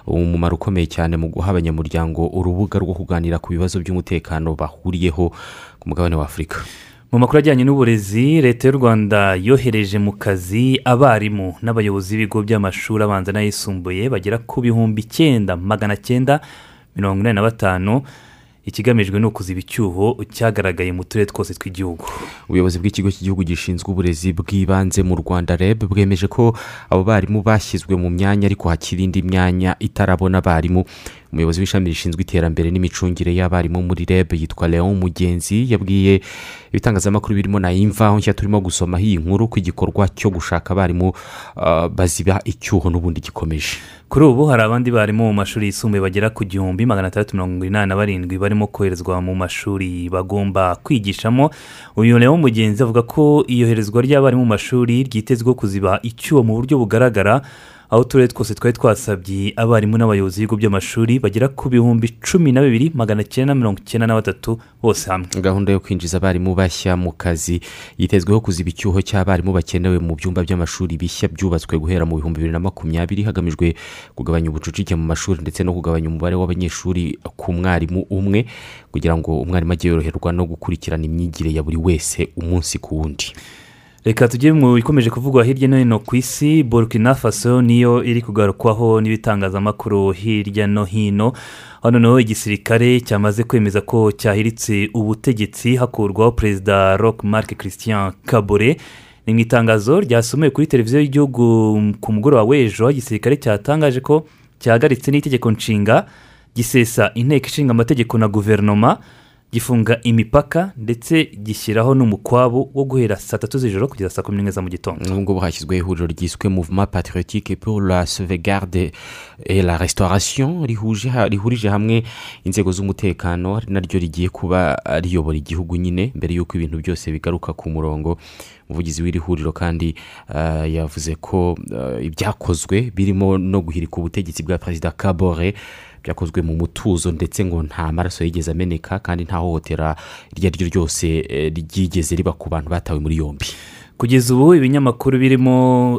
umumaro ukomeye cyane mu guha abanyamuryango urubuga rwo kuganira ku bibazo by'umutekano bahuriyeho ku mugabane wa afurika mu makuru ajyanye n'uburezi leta y'u rwanda yohereje mu kazi abarimu n'abayobozi b'ibigo by'amashuri abanza n'ayisumbuye bagera ku bihumbi icyenda magana cyenda mirongo inani na batanu. Ikigamijwe ni ukuziba icyuho cyagaragaye mu turere twose tw'igihugu. Ubuyobozi bw'ikigo cy'igihugu gishinzwe uburezi bw'ibanze mu rwanda reb bwemeje ko abo barimu bashyizwe mu myanya ariko hakiri indi myanya itarabona abarimu. Umuyobozi w'ishami rishinzwe iterambere n'imicungire y'abarimu muri reb yitwa leon mugenzi yabwiye ibitangazamakuru birimo na imvaho nshya turimo gusomaho iyi nkuru ko igikorwa cyo gushaka abarimu ah, baziba icyuho n'ubundi gikomeje. Kuri ubu hari abandi barimu mu mashuri yisumbuye bagera ku gihumbi magana atandatu mirongo inani na barindwi barimo koherezwa mu mashuri bagomba kwigishamo. Uyu rero mugenzi avuga ko iyoherezwa ry'abarimu mu mashuri ryitezweho kuziba icyuho mu buryo bugaragara aho uturere twose twari twasabye abarimu n'abayobozi b'ibigo by'amashuri bagera ku bihumbi cumi na bibiri magana cyenda mirongo icyenda na batatu bose hamwe. Gahunda yo kwinjiza abarimu bashya mu kazi yitezweho kuziba icyuho cy'abarimu bakenewe mu byumba by'amashuri bishya byubatswe guhera mu bihumbi bibiri na makumyabiri hagamijwe kugabanya ubucucike mu mashuri ndetse no kugabanya umubare w'abanyeshuri ku mwarimu umwe kugira ngo umwarimu ajye yoroherwa no gukurikirana imyigire ya buri wese umunsi ku wundi. Reka tujye mu bikomeje kuvugwa hirya no hino ku isi burkina faso niyo iri kugarukwaho n'ibitangazamakuru hirya no hino. Hano naho igisirikare cyamaze kwemeza ko cyahiritse ubutegetsi hakurwaho perezida rock marc christian kabore. Ni mu itangazo ryasomewe kuri televiziyo y'igihugu ku mugoroba w'ejo igisirikare cyatangaje ko cyahagaritse n'itegeko nshinga gisesa inteko ishinga amategeko na guverinoma. Gifunga imipaka ndetse gishyiraho n'umukwabu wo guhera saa tatu z'ijoro kugeza saa kumi n'imwe za mu gitondo. Ubu ngubu hashyizweho ihuriro ryiswe mouvement patriotique pour la sauvegarde et la restauration rihurije hamwe inzego z'umutekano naryo rigiye kuba riyobora igihugu nyine mbere y'uko ibintu byose bigaruka ku murongo. Umuvugizi w'iri huriro kandi ah, yavuze ko ah, ibyakozwe birimo no guhirika ubutegetsi bwa perezida kabore byakozwe mu mutuzo ndetse ngo nta maraso yigeze ameneka kandi nta hohotera iryo ari ryo ryose eh, ryigeze riba ku bantu batawe muri yombi. Kugeza ubu ibinyamakuru birimo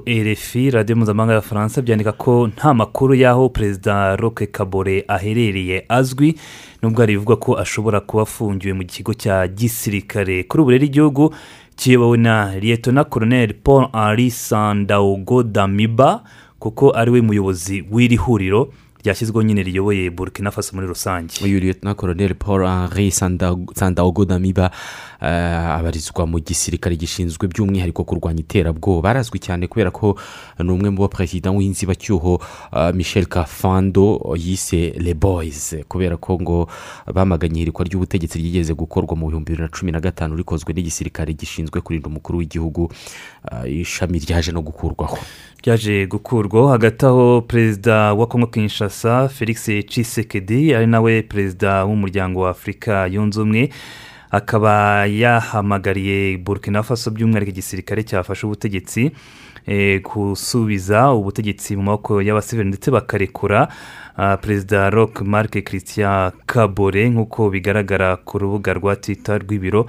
rfi radiyo mpuzamahanga y'abafaransa byandika ko nta makuru y'aho perezida roque kabore aherereye azwi nubwo hari ibivugwa ko ashobora kuba afungiwe mu kigo cya gisirikare. Kuri ubu rero igihugu kiyobowe na liyetona koroneri paul sandaugo damiba kuko ari we muyobozi w'iri huriro ryashyizweho nyine riyoboye burkina faso muri rusange. Uyu liyetona koroneri paul henri sandaogo damiba eh, abarizwa mu gisirikare gishinzwe by'umwihariko kurwanya iterabwoba. Barazwi cyane kubera ko ni umwe mu baperezida w'inzibacyuho eh, michel kafando yise le boys kubera ko ngo bamaganye ihirikwa ry'ubutegetsi ryigeze gukorwa mu bihumbi bibiri na cumi na gatanu rikozwe n'igisirikare gishinzwe kurinda umukuru w'igihugu eh, ishami ryaje no gukurwaho. Ryaje gukurwaho. Hagati aho perezida wa kongo kinshasa felix cisekedi ari nawe perezida w'umuryango wa afurika yunze ubumwe akaba yahamagariye burkina faso by'umwihariko igisirikare cyafashe ubutegetsi eh, gusubiza ubutegetsi mu maboko y'abasivili ndetse bakarekura ah, perezida rock marc christian kabore nk'uko bigaragara ku rubuga rwa twitter rw'ibiro.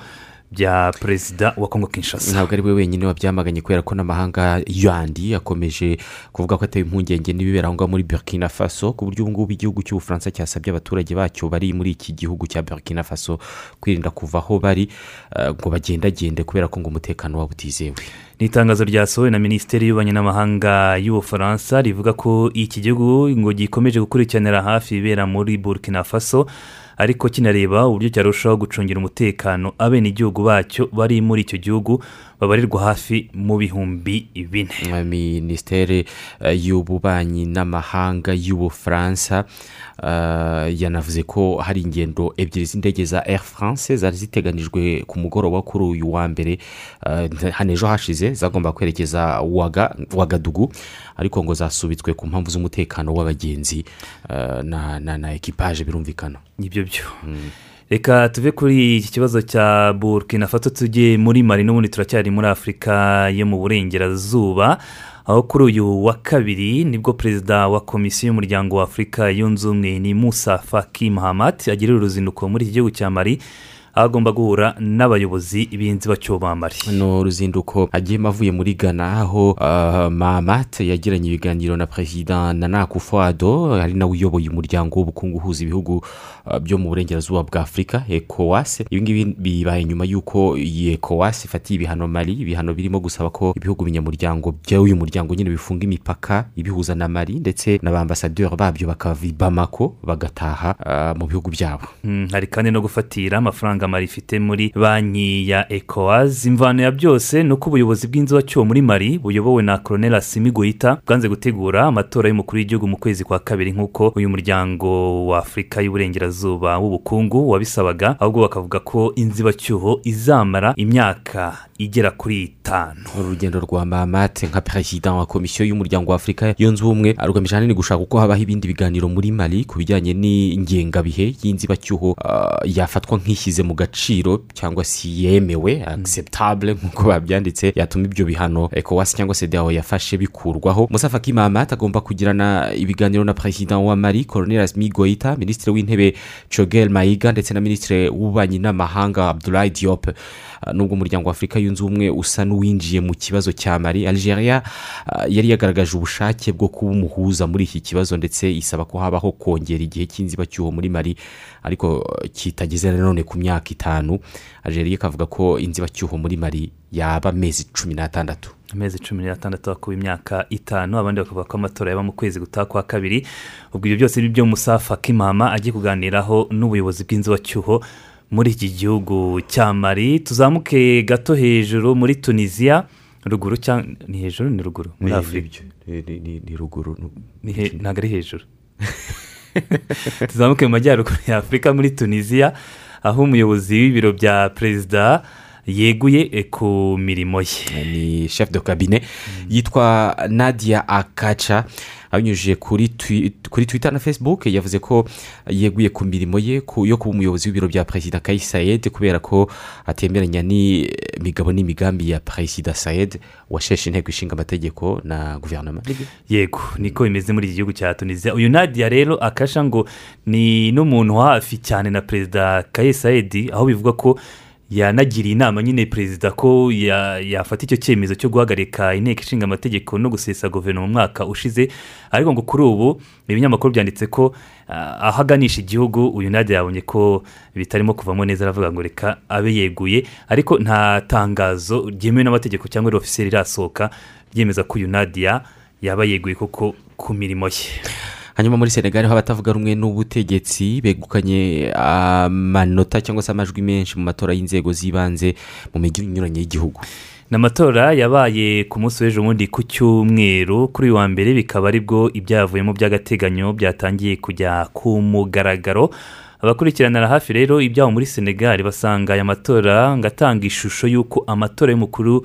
Bya perezida wa kongo kinshasa. Ntabwo ari we wenyine wabyamaganye kubera ko n'amahanga yandi akomeje kuvuga ko atewe impungenge n'ibibera aho ngaho muri burkina faso ku buryo ubu ngubu igihugu cy'ubufaransa cyasabye abaturage bacyo bari muri iki gihugu cya burkina faso kwirinda kuva aho bari eh, ngo bagendagende kubera ko ngo umutekano wabo utizewe. Ni itangazo ryasohowe na minisiteri y'ububanyi n'amahanga y'ubufaransa rivuga ko iki gihugu ngo gikomeje gukurikiranira hafi ibibera muri burkina faso. Ariko kinareba uburyo cyarushaho gucungira umutekano abenegihugu bacyo bari muri icyo gihugu babarirwa hafi mu bihumbi bine. Minisiteri eh, y'ububanyi n'amahanga y'ubufaransa eh, yanavuze ko hari ingendo ebyiri z'indege za air france zari ziteganijwe ku mugoroba kuri uyu wa mbere. Eh, hano ejo hashize zagomba kwerekeza waga wagadugu ariko ngo zasubitswe ku mpamvu z'umutekano w'abagenzi na na na ekipaje birumvikana. Nibyo byo. Reka tuve kuri iki kibazo cya burkina faso tujye muri mari n'ubundi turacyari muri afurika yo mu burengerazuba aho kuri uyu wa kabiri ni bwo perezida wa komisiyo y'umuryango wa afurika yunze ubumwe ni musa faki mahamat agirira uruzinduko muri iki gihugu cya mari agomba guhura n'abayobozi b'inzibacyuho ba mari no ruzinduko agiyemo avuye muri ghana aho uh, mahamat yagiranye ibiganiro na perezida nana akufo-addo ari nawe uyoboye umuryango w'ubukungu uhuza ibihugu byo mu burengerazuba bwa afurika ecowas. Ibi ngibi bibaye nyuma y'uko iyi ecowas ifatiye ibihano mari ibihano birimo gusaba ko ibihugu binyamuryango by'uyu muryango nyine bifunga imipaka ibihuza na mari ndetse na ba ambasaderi babyo bakava i bamako bagataha uh, mu bihugu byabo. Mm, hari kandi no gufatira amafaranga mari ifite muri banki ya ecowas. Imvano ya byose ni uko ubuyobozi bw'inzibacyuho muri mari buyobowe na koroneli asimi goyita bwanze gutegura amatora y'umukuru w'igihugu mu kwezi kwa kabiri nk'uko uyu muryango wa afurika y'uburengerazuba w'ubukungu wabisabaga ahubwo bakavuga ko inzibacyuho izamara imyaka igera kuri itanu urugendo rwa mamate nka perezida wa komisiyo y'umuryango wa afurika yunze ubumwe rugamije ahanini gushaka uko habaho ibindi biganiro muri mali ku bijyanye n'ingengabihe y'inzibacyuho ah, yafatwa nk'ishyize mu gaciro cyangwa se yemewe acceptable nk'uko babyanditse yatuma ibyo bihano ecowas cyangwa se dao yafashe bikurwaho. Musa faki mahamat agomba kugirana ibiganiro na perezida wa mali colonel asmi goita minisitiri w'intebe chogel mayiga ndetse na minisitiri w'ububanyi n'amahanga abdulayi diop. Ah, nubwo umuryango wa afurika yunze ubumwe usa n'uwinjiye mu kibazo cya mari algeria ah, yari yagaragaje ubushake bwo kuba umuhuza muri iki kibazo ndetse isaba ko habaho kongera igihe cy'inzibacyuho muri mari ariko kitageze nanone ku myaka itanu. Algeria ikavuga ko inzibacyuho muri mari yaba amezi cumi n'atandatu. Amezi cumi n'atandatu hakuba imyaka itanu abandi bakavuga ko amatora yaba mu kwezi gutaha kwa kabiri. Ubwo ibyo byose ni byo musafa kimama agiye kuganiraho n'ubuyobozi bw'inzibacyuho muri iki gihugu cya mari tuzamuke gato hejuru muri tunisiya ruguru cyangwa ni hejuru ni ruguru? Muri afurika ni- ruguru ntabwo ari hejuru. Tuzamuke mu majyaruguru ya afurika muri tunisiya aho umuyobozi w'ibiro bya perezida yeguye eh, ku mirimo ye. Ni chef de cabinet yitwa nadia akaca abinyujije kuri twi- kuri twitter na facebook yavuze ko yeguye ku mirimo ye yo kuba umuyobozi w'ibiro bya perezida kayi sayed kubera ko atemeranya n'imigabo n'imigambi ya perezida sayed washeshe inteko ishinga amategeko na guverinoma yego niko bimeze muri iki gihugu cya tunisiya uyu nadia rero akasha ngo ni n'umuntu hafi cyane na perezida kaye sayedi aho bivuga ko yanagiriye inama nyine perezida ko ya- yafata icyo cyemezo cyo guhagarika inteko ishinga amategeko no gusesa guverinoma mwaka ushize. Ariko ngo kuri ubu ibinyamakuru byanditse ko ah, aho aganisha igihugu uyu nadia yabonye ko bitarimo kuvamo neza aravuga ngo reka abe yeguye. Ariko nta tangazo ryemewe n'amategeko cyangwa ofisiyeri irasohoka ryemeza ko uyu nadia yaba yeguye koko ku mirimo ye. Hanyuma muri senegal ho abatavuga rumwe n'ubutegetsi begukanye amanota cyangwa se amajwi menshi mu matora y'inzego z'ibanze mu mijyi inyuranye y'igihugu. Ni amatora yabaye ku munsi w'ejo bundi ku cyumweru. Kuri uyu wa mbere bikaba ari bwo ibyavuyemo by'agateganyo byatangiye kujya ku mugaragaro. Abakurikiranira hafi rero ibyaho muri senegal basanga aya matora ngo atanga ishusho y'uko amatora y'umukuru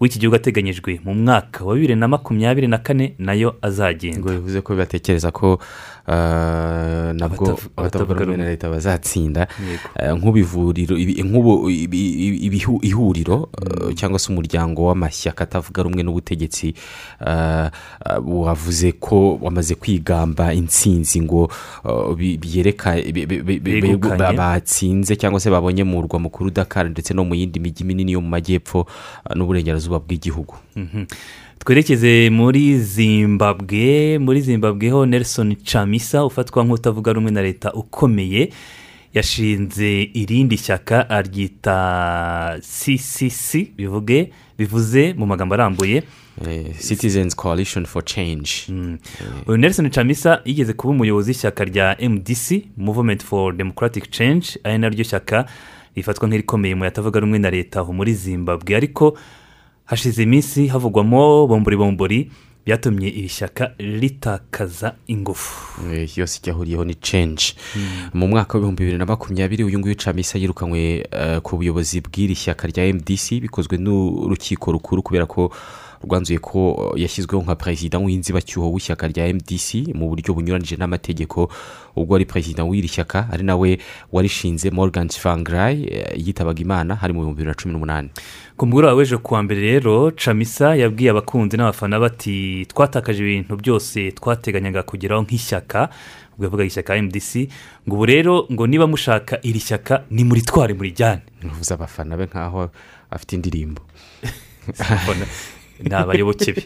w'iki gihugu ateganyijwe mu mwaka wa bibiri na makumyabiri na kane na yo azagenda. Bivuze ko batekereza ko ah, nabwo Abatavu- abatavuga rumwe na leta bazatsinda. Ibi- nk'ubu ihuriro eh, cyangwa se umuryango w'amashyaka atavuga rumwe n'ubutegetsi wavuze ko wamaze kwigamba intsinzi ngo batsinze cyangwa se babonye mu murwa mukuru dakar ndetse no mu yindi mijyi minini yo mu majyepfo ah, n'uburengerazuba bw'igihugu Mhm. twerekeze muri zimbabwe. Muri zimbabwe ho nelson chamisa ufatwa nk'utavuga rumwe na leta ukomeye yashinze irindi shyaka aryita ccc bivuge bivuze mu magambo arambuye. Citizens coalition for change. Uyu nelson chamisa yigeze kuba umuyobozi w'ishyaka rya mdc movement for democratic change. Ari naryo shyaka rifatwa nk'irikomeye mu yatavuga rumwe na leta muri zimbabwe. Ariko hashize iminsi havugwamo bombori bombori byatumye iri shyaka ritakaza ingufu. Eh, yose icyahuriyeho ni change. Mu mwaka w'ibihumbi bibiri na makumyabiri uyu nguyu camisa yirukanywe eh, ku buyobozi bw'iri shyaka rya mdc bikozwe n'urukiko rukuru kubera ko rwanzuye ko yashyizweho nka perezida w'inzibacyuho w'ishyaka rya mdc mu buryo bunyuranije n'amategeko. Ubwo ari perezida w'iri shyaka ari nawe warishinze morgan Tsvangirai eh, yitabaga imana hari mu bihumbi bibiri na cumi n'umunani. Ku mugoroba w'ejo kuwa mbere rero camisa yabwiye abakunzi n'abafana bati twatakaje ibintu byose twateganyaga kugeraho nk'ishyaka ubwo yavugaga ishyaka mdc ngo ubu rero ngo niba mushaka iri shyaka ni muritware murijyane. Ntuvuze abafana be nk'aho afite indirimbo. ni abayoboke be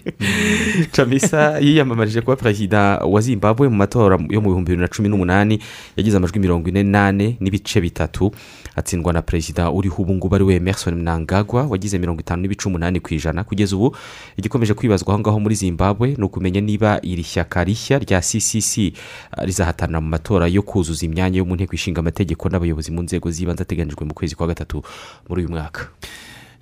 camisa yiyamamarije kuba perezida wa zimbabwe mu matora yo mu bihumbi bibiri na cumi n'umunani yagize amajwi mirongo ine n'ane n'ibice bitatu. Atsindwa na perezida uriho ubu ngubu ari we emerson mnangagwa wagize mirongo itanu n'ibice umunani ku ijana. Kugeza ubu igikomeje kwibazwa aho ngaho muri zimbabwe ni ukumenya niba iri shyaka rishya rya ccc ah, rizahatanira mu matora yo kuzuza imyanya yo mu nteko ishinga amategeko n'abayobozi mu nzego z'ibanze ateganyijwe mu kwezi kwa gatatu muri uyu mwaka.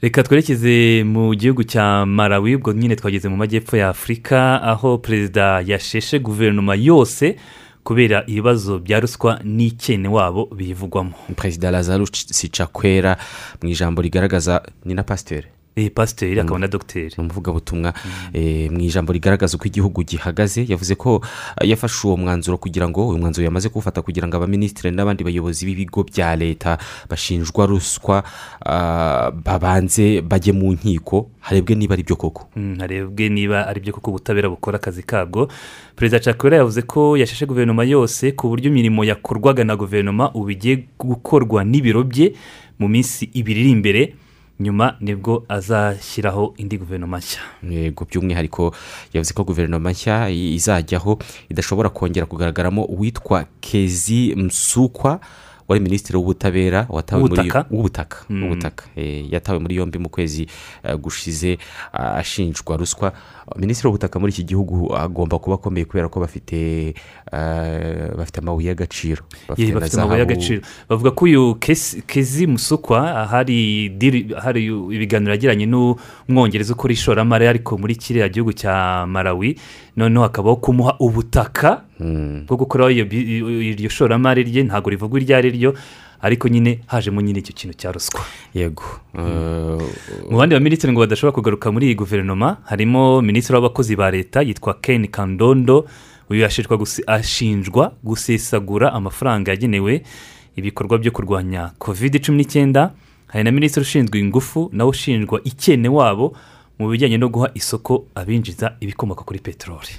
Reka twerekeze mu gihugu cya malawi ubwo nyine twageze mu majyepfo ya afurika aho perezida yasheshe guverinoma yose kubera ibibazo bya ruswa n'ikene wabo biyivugwamo perezida lazaro sicakwera mu ijambo rigaragaza ni na pasiteri. Pasiteri akaba na dogiteri ni umuvugabutumwa eh, mu ijambo rigaragaza uko igihugu gihagaze yavuze ko eh, yafashe uwo mwanzuro kugira ngo uyu mwanzuro yamaze kuwufata kugira ngo abaminisitiri n'abandi bayobozi b'ibigo bya leta bashinjwa ruswa ah, babanze bajye mu nkiko. Harebwe niba ari byo koko. Mm, harebwe niba ari byo koko ubutabera bukora akazi kabwo. Perezida cakwera yavuze ko yasheshe guverinoma yose ku buryo imirimo yakorwaga na guverinoma ubu igiye gukorwa n'ibiro bye mu minsi ibiri iri imbere. Nyuma ni bwo azashyiraho indi guverinoma nshya. Yego by'umwihariko yavuze ko guverinoma nshya izajyaho idashobora kongera kugaragaramo uwitwa kezi msukwa wari minisitiri w'ubutabera W'ubutaka? w'ubutaka. Mm. w'ubutaka. Eh, yatawe muri yombi mu kwezi eh, gushize ah, ashinjwa ruswa. Minisitiri w'ubutaka muri iki gihugu agomba kuba akomeye kubera ko bafite eh, bafite amabuye y'agaciro. Bafite amabuye y'agaciro. Bavuga ko uyu kezi musukwa hari diri- hari ibiganiro yagiranye n'umwongereza ukora ishoramari ariko muri kiriya gihugu cya malawi noneho hakabaho kumuha ubutaka. Bwo gukoraho iryo shoramari rye ntabwo rivugwa iryo ari ryo ariko nyine hajemo nyine icyo kintu cya ruswa. Yego. Mu bandi baminisitiri ngo badashobora kugaruka muri iyi guverinoma harimo minisitiri w'abakozi ba leta yitwa ken kandondo uyu ashinjwa gusesagura amafaranga yagenewe ibikorwa byo kurwanya covid cumi n'icyenda. Hari na minisitiri ushinzwe ingufu nawe ushinjwa ikene wabo mu bijyanye no guha isoko abinjiza ibikomoka kuri peteroli.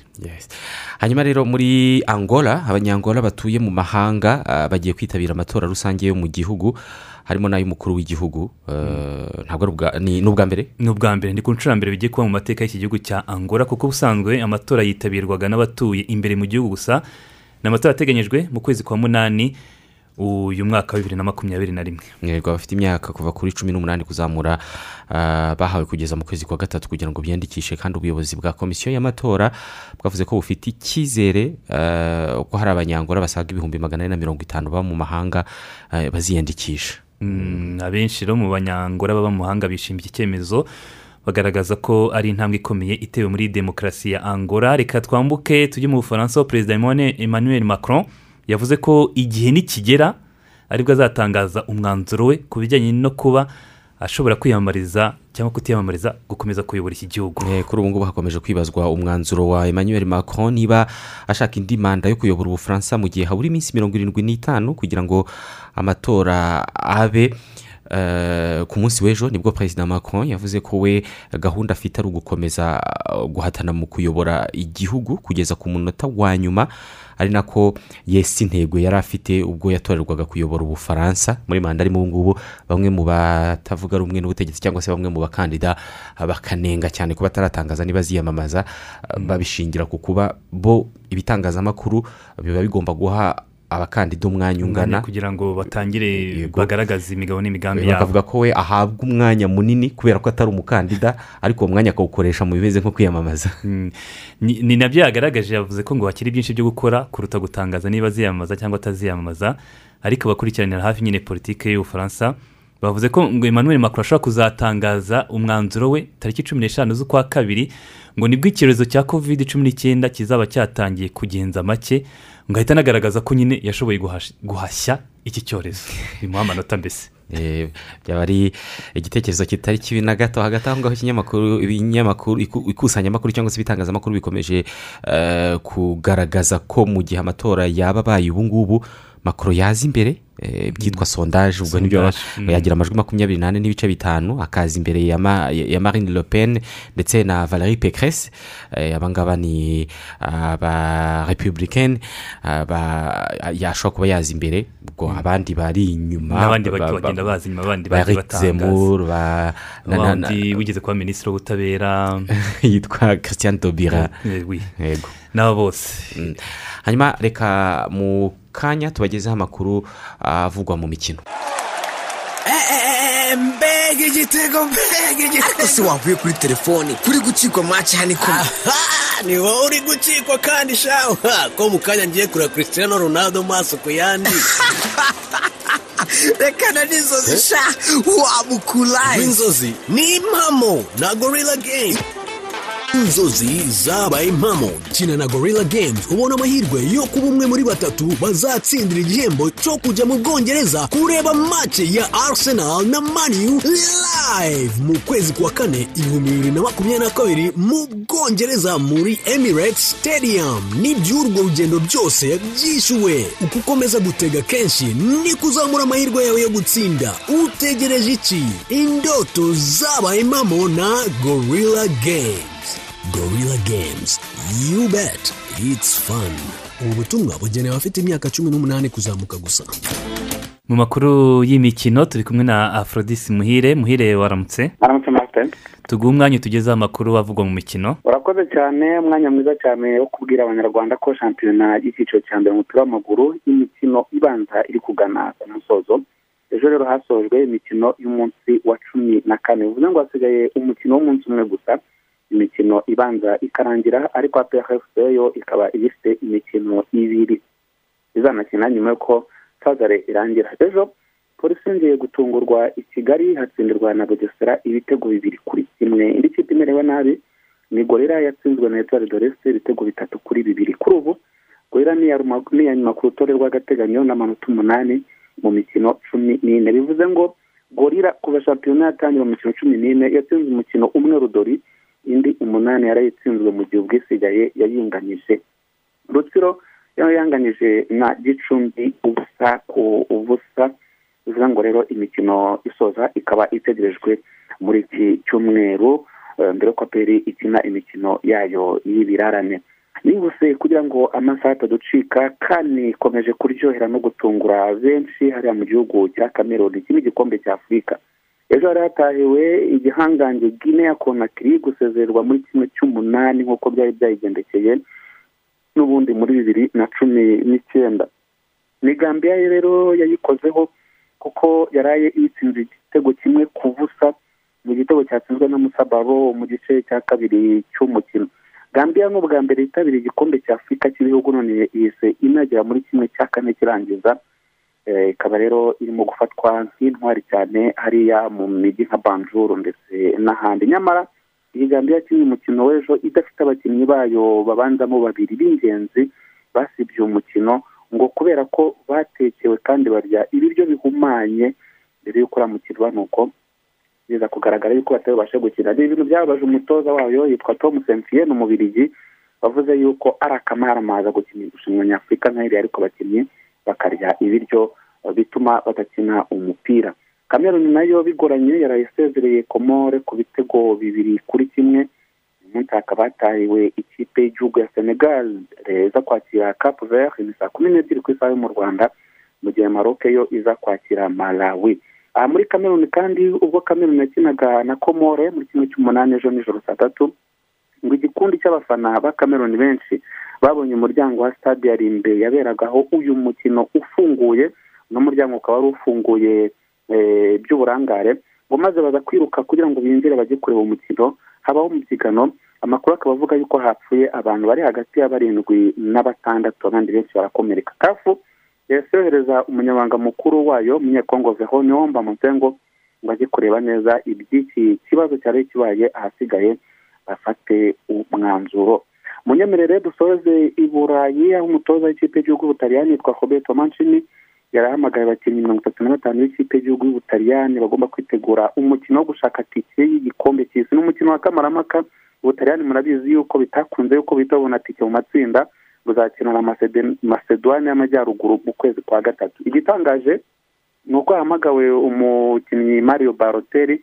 Hanyuma rero muri angola abanyangola batuye mu mahanga ah, bagiye kwitabira amatora rusange yo mu gihugu harimo n'ay'umukuru w'igihugu eh, ntabwo ari ubwa- ni ubwa mbere? Ni ubwa mbere. Ni ku nshuro mbere bigiye kuba mu mateka y'iki gihugu cya angola kuko ubusanzwe amatora yitabirwaga n'abatuye imbere mu gihugu gusa ni amatora ateganyijwe mu kwezi kwa munani uyu mwaka wa bibiri na makumyabiri na rimwe. Yego abafite imyaka kuva kuri cumi n'umunani kuzamura ah, bahawe kugeza mu kwezi kwa gatatu kugira ngo biyandikishe kandi ubuyobozi bwa komisiyo y'amatora bwavuze ko bufite icyizere ah, ko hari abanyangola basaga ibihumbi magana ane na mirongo itanu baba mu mahanga ah, baziyandikisha. Mm, abenshi rero mu banyangora baba mu mahanga bishimiye iki cyemezo bagaragaza ko ari intambwe ikomeye itewe muri demokarasi ya angola reka twambuke tujye mu bufaransa aho perezida emmanuel macron yavuze ko igihe nikigera ari bwo azatangaza umwanzuro we ku bijyanye no kuba ashobora kwiyamamariza cyangwa kutiyamamariza gukomeza kuyobora iki gihugu. Eh, kuri ubu ngubu hakomeje kwibazwa umwanzuro wa emmanuel macron. Niba ashaka indi manda yo kuyobora ubufaransa mu gihe habura iminsi mirongo irindwi n'itanu kugira ngo amatora abe eh, ku munsi w'ejo ni bwo perezida macron yavuze ko we gahunda afite ari ugukomeza eh, guhatana mu kuyobora igihugu kugeza ku munota wa nyuma. Ari nako yesi intego yari afite ubwo yatorerwaga kuyobora ubufaransa. Muri manda arimo ubu ngubu bamwe mu batavuga rumwe n'ubutegetsi cyangwa se bamwe mu bakandida bakanenga cyane ko bataratangaza niba ziyamamaza babishingira ku kuba bo ibitangazamakuru biba bigomba guha abakandida umwanya ungana. kugira ngo batangire bagaragaze imigabo n'imigambi yabo. bakavuga ko we ahabwa umwanya munini kubera ko atari umukandida ariko uwo mwanya akawukoresha mu bimeze nko kwiyamamaza. Mm. ni na byo yagaragaje yavuze ko ngo hakiri byinshi byo gukora kuruta gutangaza niba aziyamamaza cyangwa ataziyamamaza. Ariko abakurikiranira hafi nyine politiki y'ubufaransa bavuze ko ngo emmanuel macron ashobora kuzatangaza umwanzuro we tariki cumi n'eshanu z'ukwa kabiri ngo ni bwo icyorezo cya covid cumi n'icyenda kizaba cyatangiye kugenza make. Ngo ahita anagaragaza ko nyine yashoboye guhash- guhashya iki cyorezo. Bimuha amanota mbese. Eh, byaba ari igitekerezo kitari kibi na gato. Hagati aho ngaho ibinyamakuru iku- ikusanyamakuru cyangwa se ibitangazamakuru bikomeje eh, kugaragaza ko mu gihe amatora yaba abaye ubu ngubu makoro yaza imbere eh, byitwa sondaje ubwo ni byo mm. yagira amajwi makumyabiri n'ane n'ibice bitanu akaza imbere ya, ma, ya marine le pen ndetse na valerie pécresse. Eh, abangaba ni aba republicaine aba yashobora kuba yaza imbere ubwo abandi bari inyuma n'abandi bagenda baza inyuma abandi ba bagiye Eric Zemmour ba na- na- na- abandi wigeze kuba minisitiri w'ubutabera. yitwa christian tobira Eh, yego. N'abo bose. Mm. hanyuma reka mu kanya tubagezeho amakuru avugwa mu mikino. Mbega igitego mbega igitego. Ariko se wavuye kuri telefoni kuri gucikwa maci hano ikoma ni wowe uri gucikwa kandi shawa ko mu kanya ngiye kureba christian ronaldo maso ku yandi. Reka na n'inzozi sha wamukurayi inzozi ni impamo na gorilla game. Inzozi zabaye impamo kina na gorilla games ubona amahirwe yo kuba umwe muri batatu bazatsindira igihembo cyo kujya mu bwongereza kureba mace ya arsenal na maniyu live mu kwezi kwa kane ibihumbi bibiri na makumyabiri na kabiri mu bwongereza muri emirates stadium. N'iby'urwo rugendo byose byishyuwe. Uko ukomeza gutega kenshi ni kuzamura amahirwe yawe yo gutsinda. Utegereje iki? Indoto zabaye impamo na gorilla games. Gorilla games. You bet. It's fun. Ubu butumwa bugenewe abafite imyaka cumi n'umunani kuzamuka gusa. Mu makuru y'imikino turi kumwe na afrodisi muhire. Muhire waramutse? Aramutse martin? Tuguhe umwanya utugezeho amakuru avugwa mu mikino. Urakoze cyane umwanya mwiza cyane wo kubwira abanyarwanda ko shampiyona y'icyiciro cya mbere mu mupira w'amaguru y'imikino ibanza iri kugana ku musozo. Ejo rero hasojwe imikino y'umunsi wa cumi na kane. Bivuze ngo hasigaye umukino w'umunsi umwe gusa. Imikino ibanza ikarangira ariko apfc yo ikaba igifite imikino ibiri. Izanakina nyuma y'uko tazare irangira. Ejo polisi yongeye gutungurwa i kigali hatsindirwa na bugesera ibitego bibiri kuri kimwe. Indi kipe imerewe nabi ni gorira yatsinzwe na etuwari dorese ibitego bitatu kuri bibiri. Kuri ubu gorira ni iya nyuma ku rutonde rw'agateganyo n'amanota umunani mu mikino cumi n'ine. Bivuze ngo gorira kuva shampiyona yatangira mu mikino cumi n'ine yatsinze umukino umwe rudori indi umunani yarayitsinzwe mu gihe ubwisigaye yayinganyije rutsiro yo yanganyije na gicumbi ubusa ku ubusa. Bivuze ngo rero imikino isoza ikaba itegerejwe muri iki cyumweru eh, mbere ko peri ikina imikino yayo y'ibirarane. Nibuse kugira ngo amasaha ataducika kandi ikomeje kuryohera no gutungura benshi hariya mu gihugu cya kameruni iki ni igikombe cya afurika ejo hari hatahiwe igihangange gine ya konakiri gusezererwa muri kimwe cy'umunani nk'uko byari byayigendekeye n'ubundi muri bibiri na cumi n'icyenda. Ni gambiya rero yayikozeho kuko yaraye yitsinze igitego kimwe ku busa mu gitego cyatsinzwe na musabaro mu gice cya kabiri cy'umukino. Gambiya ni ubwa mbere yitabiriye igikombe cya afurika cy'ibihugu none yise inagera muri kimwe cya kane kirangiza. Ikaba rero irimo gufatwa nk'intwari cyane hariya mu mijyi nka banjuru ndetse n'ahandi. Nyamara iyi gambiya yakinnye umukino w'ejo idafite abakinnyi bayo babanzamo babiri b'ingenzi basibye umukino ngo kubera ko batekewe kandi barya ibiryo bihumanye mbere y'uko uramukirwa ni uko biza kugaragara yuko batari bubashe gukina. Ni ibintu byababaje umutoza wayo yitwa tom semfiye ni umubirigi wavuze yuko ari akamaramaza gukina irushanwa nyafurika nk'iri ariko abakinnyi bakarya ibiryo eh, bituma badakina umupira. Kameruni na yo bigoranye yaraye isezereye komore ku bitego bibiri kuri kimwe. Uyu munsi hakaba hatahiwe ikipe y'igihugu ya senegal. Iza kwakira cap vert ni saa kumi n'ebyiri ku isaha yo mu rwanda mu gihe maroc yo iza kwakira malawi. Aha muri kameruni kandi ubwo kameruni yakinaga na komore muri kimwe cy'umunani ejo nijoro saa tatu ngo igikundi cy'abafana ba kameruni benshi babonye umuryango wa stade ya rimbe yaberagaho uyu mukino ufunguye. Uno muryango ukaba wari ufunguye by'uburangare ngo maze baza kwiruka kugira ngo binjire bajye kureba umukino. Habaho umubyigano amakuru akaba avuga yuko hapfuye abantu bari hagati ya barindwi na batandatu abandi benshi barakomereka. Kafu yahise yohereza umunyamabanga mukuru wayo umunyekongo veho niwomba muzengo ngo ajye kureba neza iby'iki kibazo cyari kibaye ahasigaye bafate umwanzuro. Munyemerere dusoze i burayi aho umutoza w'ikipe y'igihugu y'ubutaliyani yitwa roberto mancini yari ahamagaye abakinnyi mirongo itatu na batanu b'ikipe y'igihugu y'ubutaliyani bagomba kwitegura umukino wo gushaka tike y'igikombe cy'isi n'umukino wa kamaramaka ubutaliyani murabizi yuko bitakunze yuko bita babona tike mu matsinda. Buzakina na masedwane y'amajyaruguru mu kwezi kwa gatatu. Igitangaje ni uko yahamagawe umukinnyi mario baroteri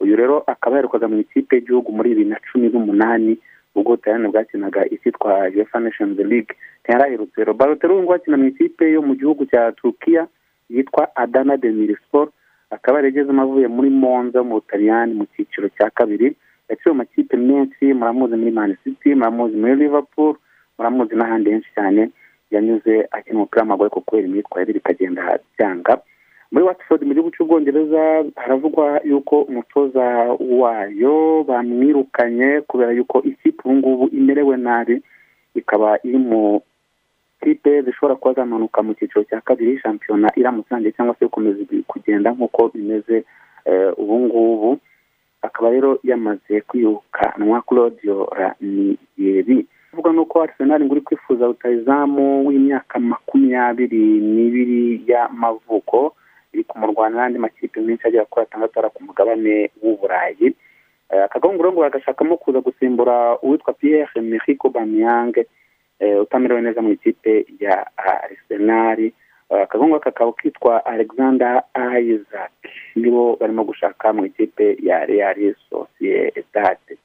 uyu rero akaba yaherukaga mu ikipe y'igihugu muri bibiri na cumi n'umunani. Ubwo ubutaliyani bwakinaga icyitwa uefa nations league ntiyaraherutse ngubu akina mu ikipe yo mu gihugu cya turukiya yitwa adana de mirisiporo akaba yaragezemo avuye muri monza mu butaliyani mu cyiciro cya kabiri. Yaciye mu makipe menshi muramuzi muri mani city muramuzi muri liverpool muramuzi n'ahandi henshi cyane yanyuze akina umupira w'amaguru ariko kubera imyitwarire bikagenda byanga muri watford mu gihugu cy'ubwongereza haravugwa yuko umutoza wayo bamwirukanye kubera yuko ikipe ubu ngubu imerewe nabi ikaba iri mu kipe zishobora kuba zamanuka mu cyiciro cya kabiri shampiyona iramutse cyangwa se gukomeza kugenda nk'uko bimeze ubu ngubu. Akaba rero yamaze kwirukanwa claudio raniyeri avuga nuko arsenal ngo uri kwifuza rutayizamu w'imyaka makumyabiri n'ibiri y'amavuko iri kumurwana n'andi makipe menshi agera kuri atandatu ari ku mugabane w'uburayi akagongoro ngo bagashakamo kuza gusimbura uwitwa pierre emerick bamiyang utamerewe neza mu ikipe ya arsenal. Akagongoro kakaba kitwa alexander isaac nibo barimo gushaka mu ikipe ya real sociedade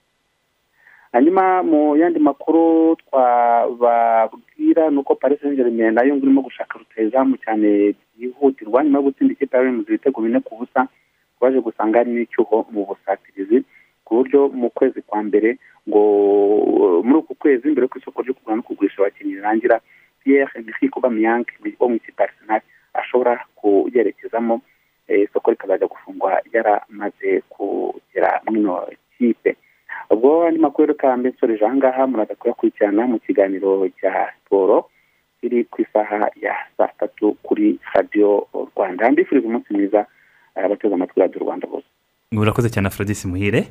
hanyuma mu yandi makuru twababwira ni uko paris saint na yo ngo irimo gushaka rutayizamu cyane byihutirwa nyuma yo gutsinda ikipe ya remezo ibitego bine ku busa baje gusanga hari n'icyuho mu busatirizi ku buryo mu kwezi kwa mbere ngo muri uku kwezi mbere y'uko isoko ryo kugura no kugurisha abakinnyi rirangira pierre emerick bamiyang wo mu ikipe arsenal ashobora kuyerekezamo isoko rikazajya gufungwa yaramaze kugera muri ino kipe ubwo andi makuru reka mbe nsoreje aha ngaha muraza kuyakurikirana mu kiganiro cya siporo kiri ku isaha ya saa tatu kuri radiyo rwanda. Mbifuriza umunsi mwiza abateze amatwi radiyo rwanda bose. Murakoze cyane afrodisi muhire.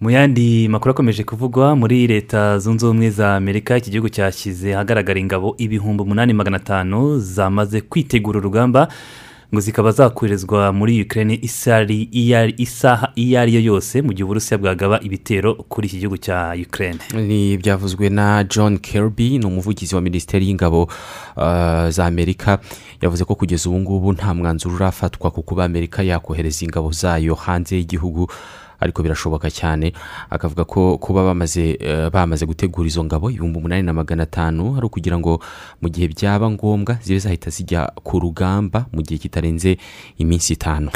Mu yandi makuru akomeje kuvugwa muri leta zunze ubumwe za amerika iki gihugu cyashyize ahagaragara ingabo ibihumbi umunani magana atanu zamaze kwitegura urugamba ngo zikaba zakoherezwa muri Ukraine isaha iyo ari yo yose mu gihe uburusiya bwagaba ibitero kuri iki gihugu cya Ukraine. Ni byavuzwe na john kirby ni umuvugizi wa minisiteri y'ingabo za amerika. Yavuze ko kugeza ubu ngubu nta mwanzuro urafatwa ku kuba amerika yakohereza ingabo zayo hanze y'igihugu. Ariko birashoboka cyane. Akavuga ko kuba bamaze bamaze gutegura izo ngabo ibihumbi umunani na magana atanu ari ukugira ngo mu gihe byaba ngombwa zibe zahita zijya ku rugamba mu gihe kitarenze iminsi itanu.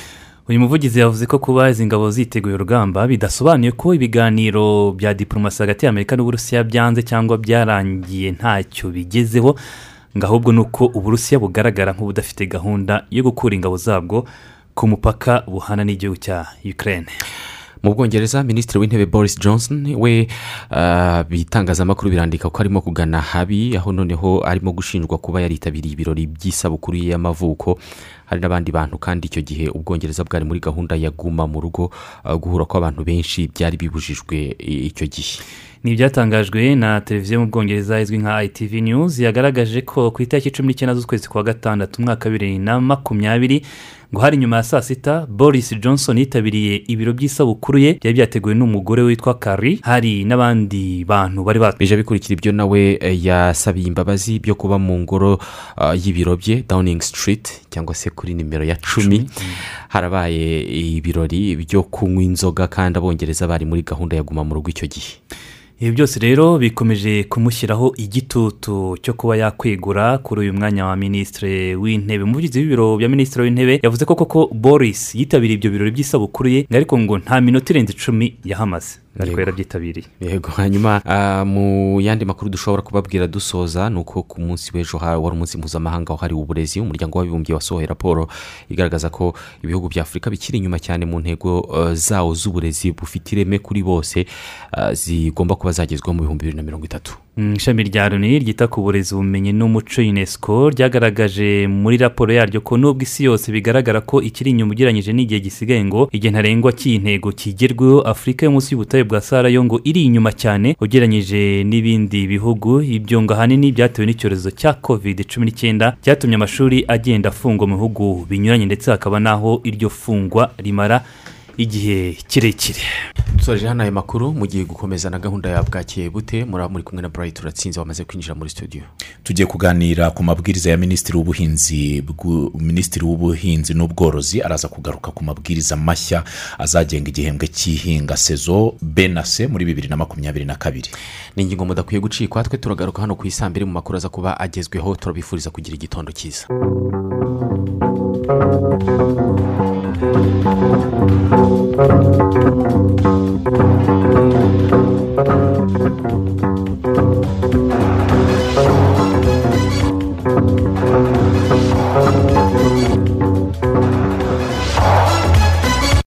Uyu muvugizi yavuze ko kuba izi ngabo ziteguye urugamba bidasobanuye ko ibiganiro bya diporomasi hagati y'amerika n'uburusiya byanze cyangwa byarangiye ntacyo bigezeho ngo ahubwo ni uko uburusiya bugaragara nk'ubudafite gahunda yo gukura ingabo zabwo ku mupaka buhana n'igihugu cya Ukraine. Mu bwongereza minisitiri w'intebe boris johnson we bitangazamakuru birandika ko arimo kugana habi aho noneho arimo gushinjwa kuba yaritabiriye ibirori by'isabukuru ye y'amavuko. Hari n'abandi bantu kandi icyo gihe ubwongereza bwari muri gahunda ya guma mu rugo guhura kw'abantu benshi byari bibujijwe icyo gihe. Ni ibyatangajwe na televiziyo mu bwongereza izwi nka itv news yagaragaje ko ku itariki cumi n'icyenda z'ukwezi kwa gatandatu umwaka wa bibiri na makumyabiri ngo hari nyuma ya saa sita boris johnson yitabiriye ibiro by'isabukuru ye byari byateguwe n'umugore witwa kari hari n'abandi bantu bari bije bikurikira ibyo nawe yasabiye imbabazi byo kuba mu ngoro y'ibiro bye downing street cyangwa se kuri nimero ya cumi. Harabaye ibirori byo kunywa inzoga kandi abongereza bari muri gahunda ya guma mu rugo icyo gihe. Ibi byose rero bikomeje kumushyiraho igitutu cyo kuba yakwegura kuri uyu mwanya wa minisitiri w'intebe. Umuvugizi w'ibiro bya minisitiri w'intebe yavuze ko koko boris yitabiriye ibyo birori by'isabukuru ye ariko ngo nta minota irenze icumi yahamaze. Ariko yarabyitabiriye yego. Hanyuma ah, mu yandi makuru dushobora kubabwira dusoza ni uko ku munsi w'ejo wari umunsi mpuzamahanga wahariwe uburezi umuryango w'abibumbye wasohoye raporo igaragaza ko ibihugu bya afurika bikiri inyuma cyane mu ntego eh, zawo z'uburezi bufite ireme kuri bose ah, zigomba kuba zagezweho mu bihumbi bibiri na mirongo itatu. Ishami rya loni ryita ku burezi ubumenyi n'umuco unesco ryagaragaje muri raporo yaryo ko nubwo isi yose bigaragara ko ikiri inyuma ugereranyije n'igihe gisigaye ngo igihe ntarengwa cy'iyi ntego kigerweho afurika yo munsi y'ubutayu bwa sahara yo ngo iri inyuma cyane ugereranyije n'ibindi bihugu. Ibyo ngo ahanini byatewe n'icyorezo cya covid cumi n'icyenda cyatumye amashuri agenda afungwa mu bihugu binyuranye ndetse hakaba n'aho iryo fungwa rimara. Igihe kirekire. Dusoje hano aya makuru mugiye gukomeza na gahunda ya bwakeye bute muraba muri kumwe na burayiti turatsinze wamaze kwinjira muri studio. Tugiye kuganira ku mabwiriza ya minisitiri w'ubuhinzi minisitiri w'ubuhinzi n'ubworozi araza kugaruka ku mabwiriza mashya azagenga igihembwe cy'ihinga sezo b na c muri bibiri na makumyabiri na kabiri. Ni ingingo mudakwiye gucikwa twe turagaruka hano ku isambiri mu makuru aza kuba agezweho turabifuriza kugira igitondo cyiza. Thank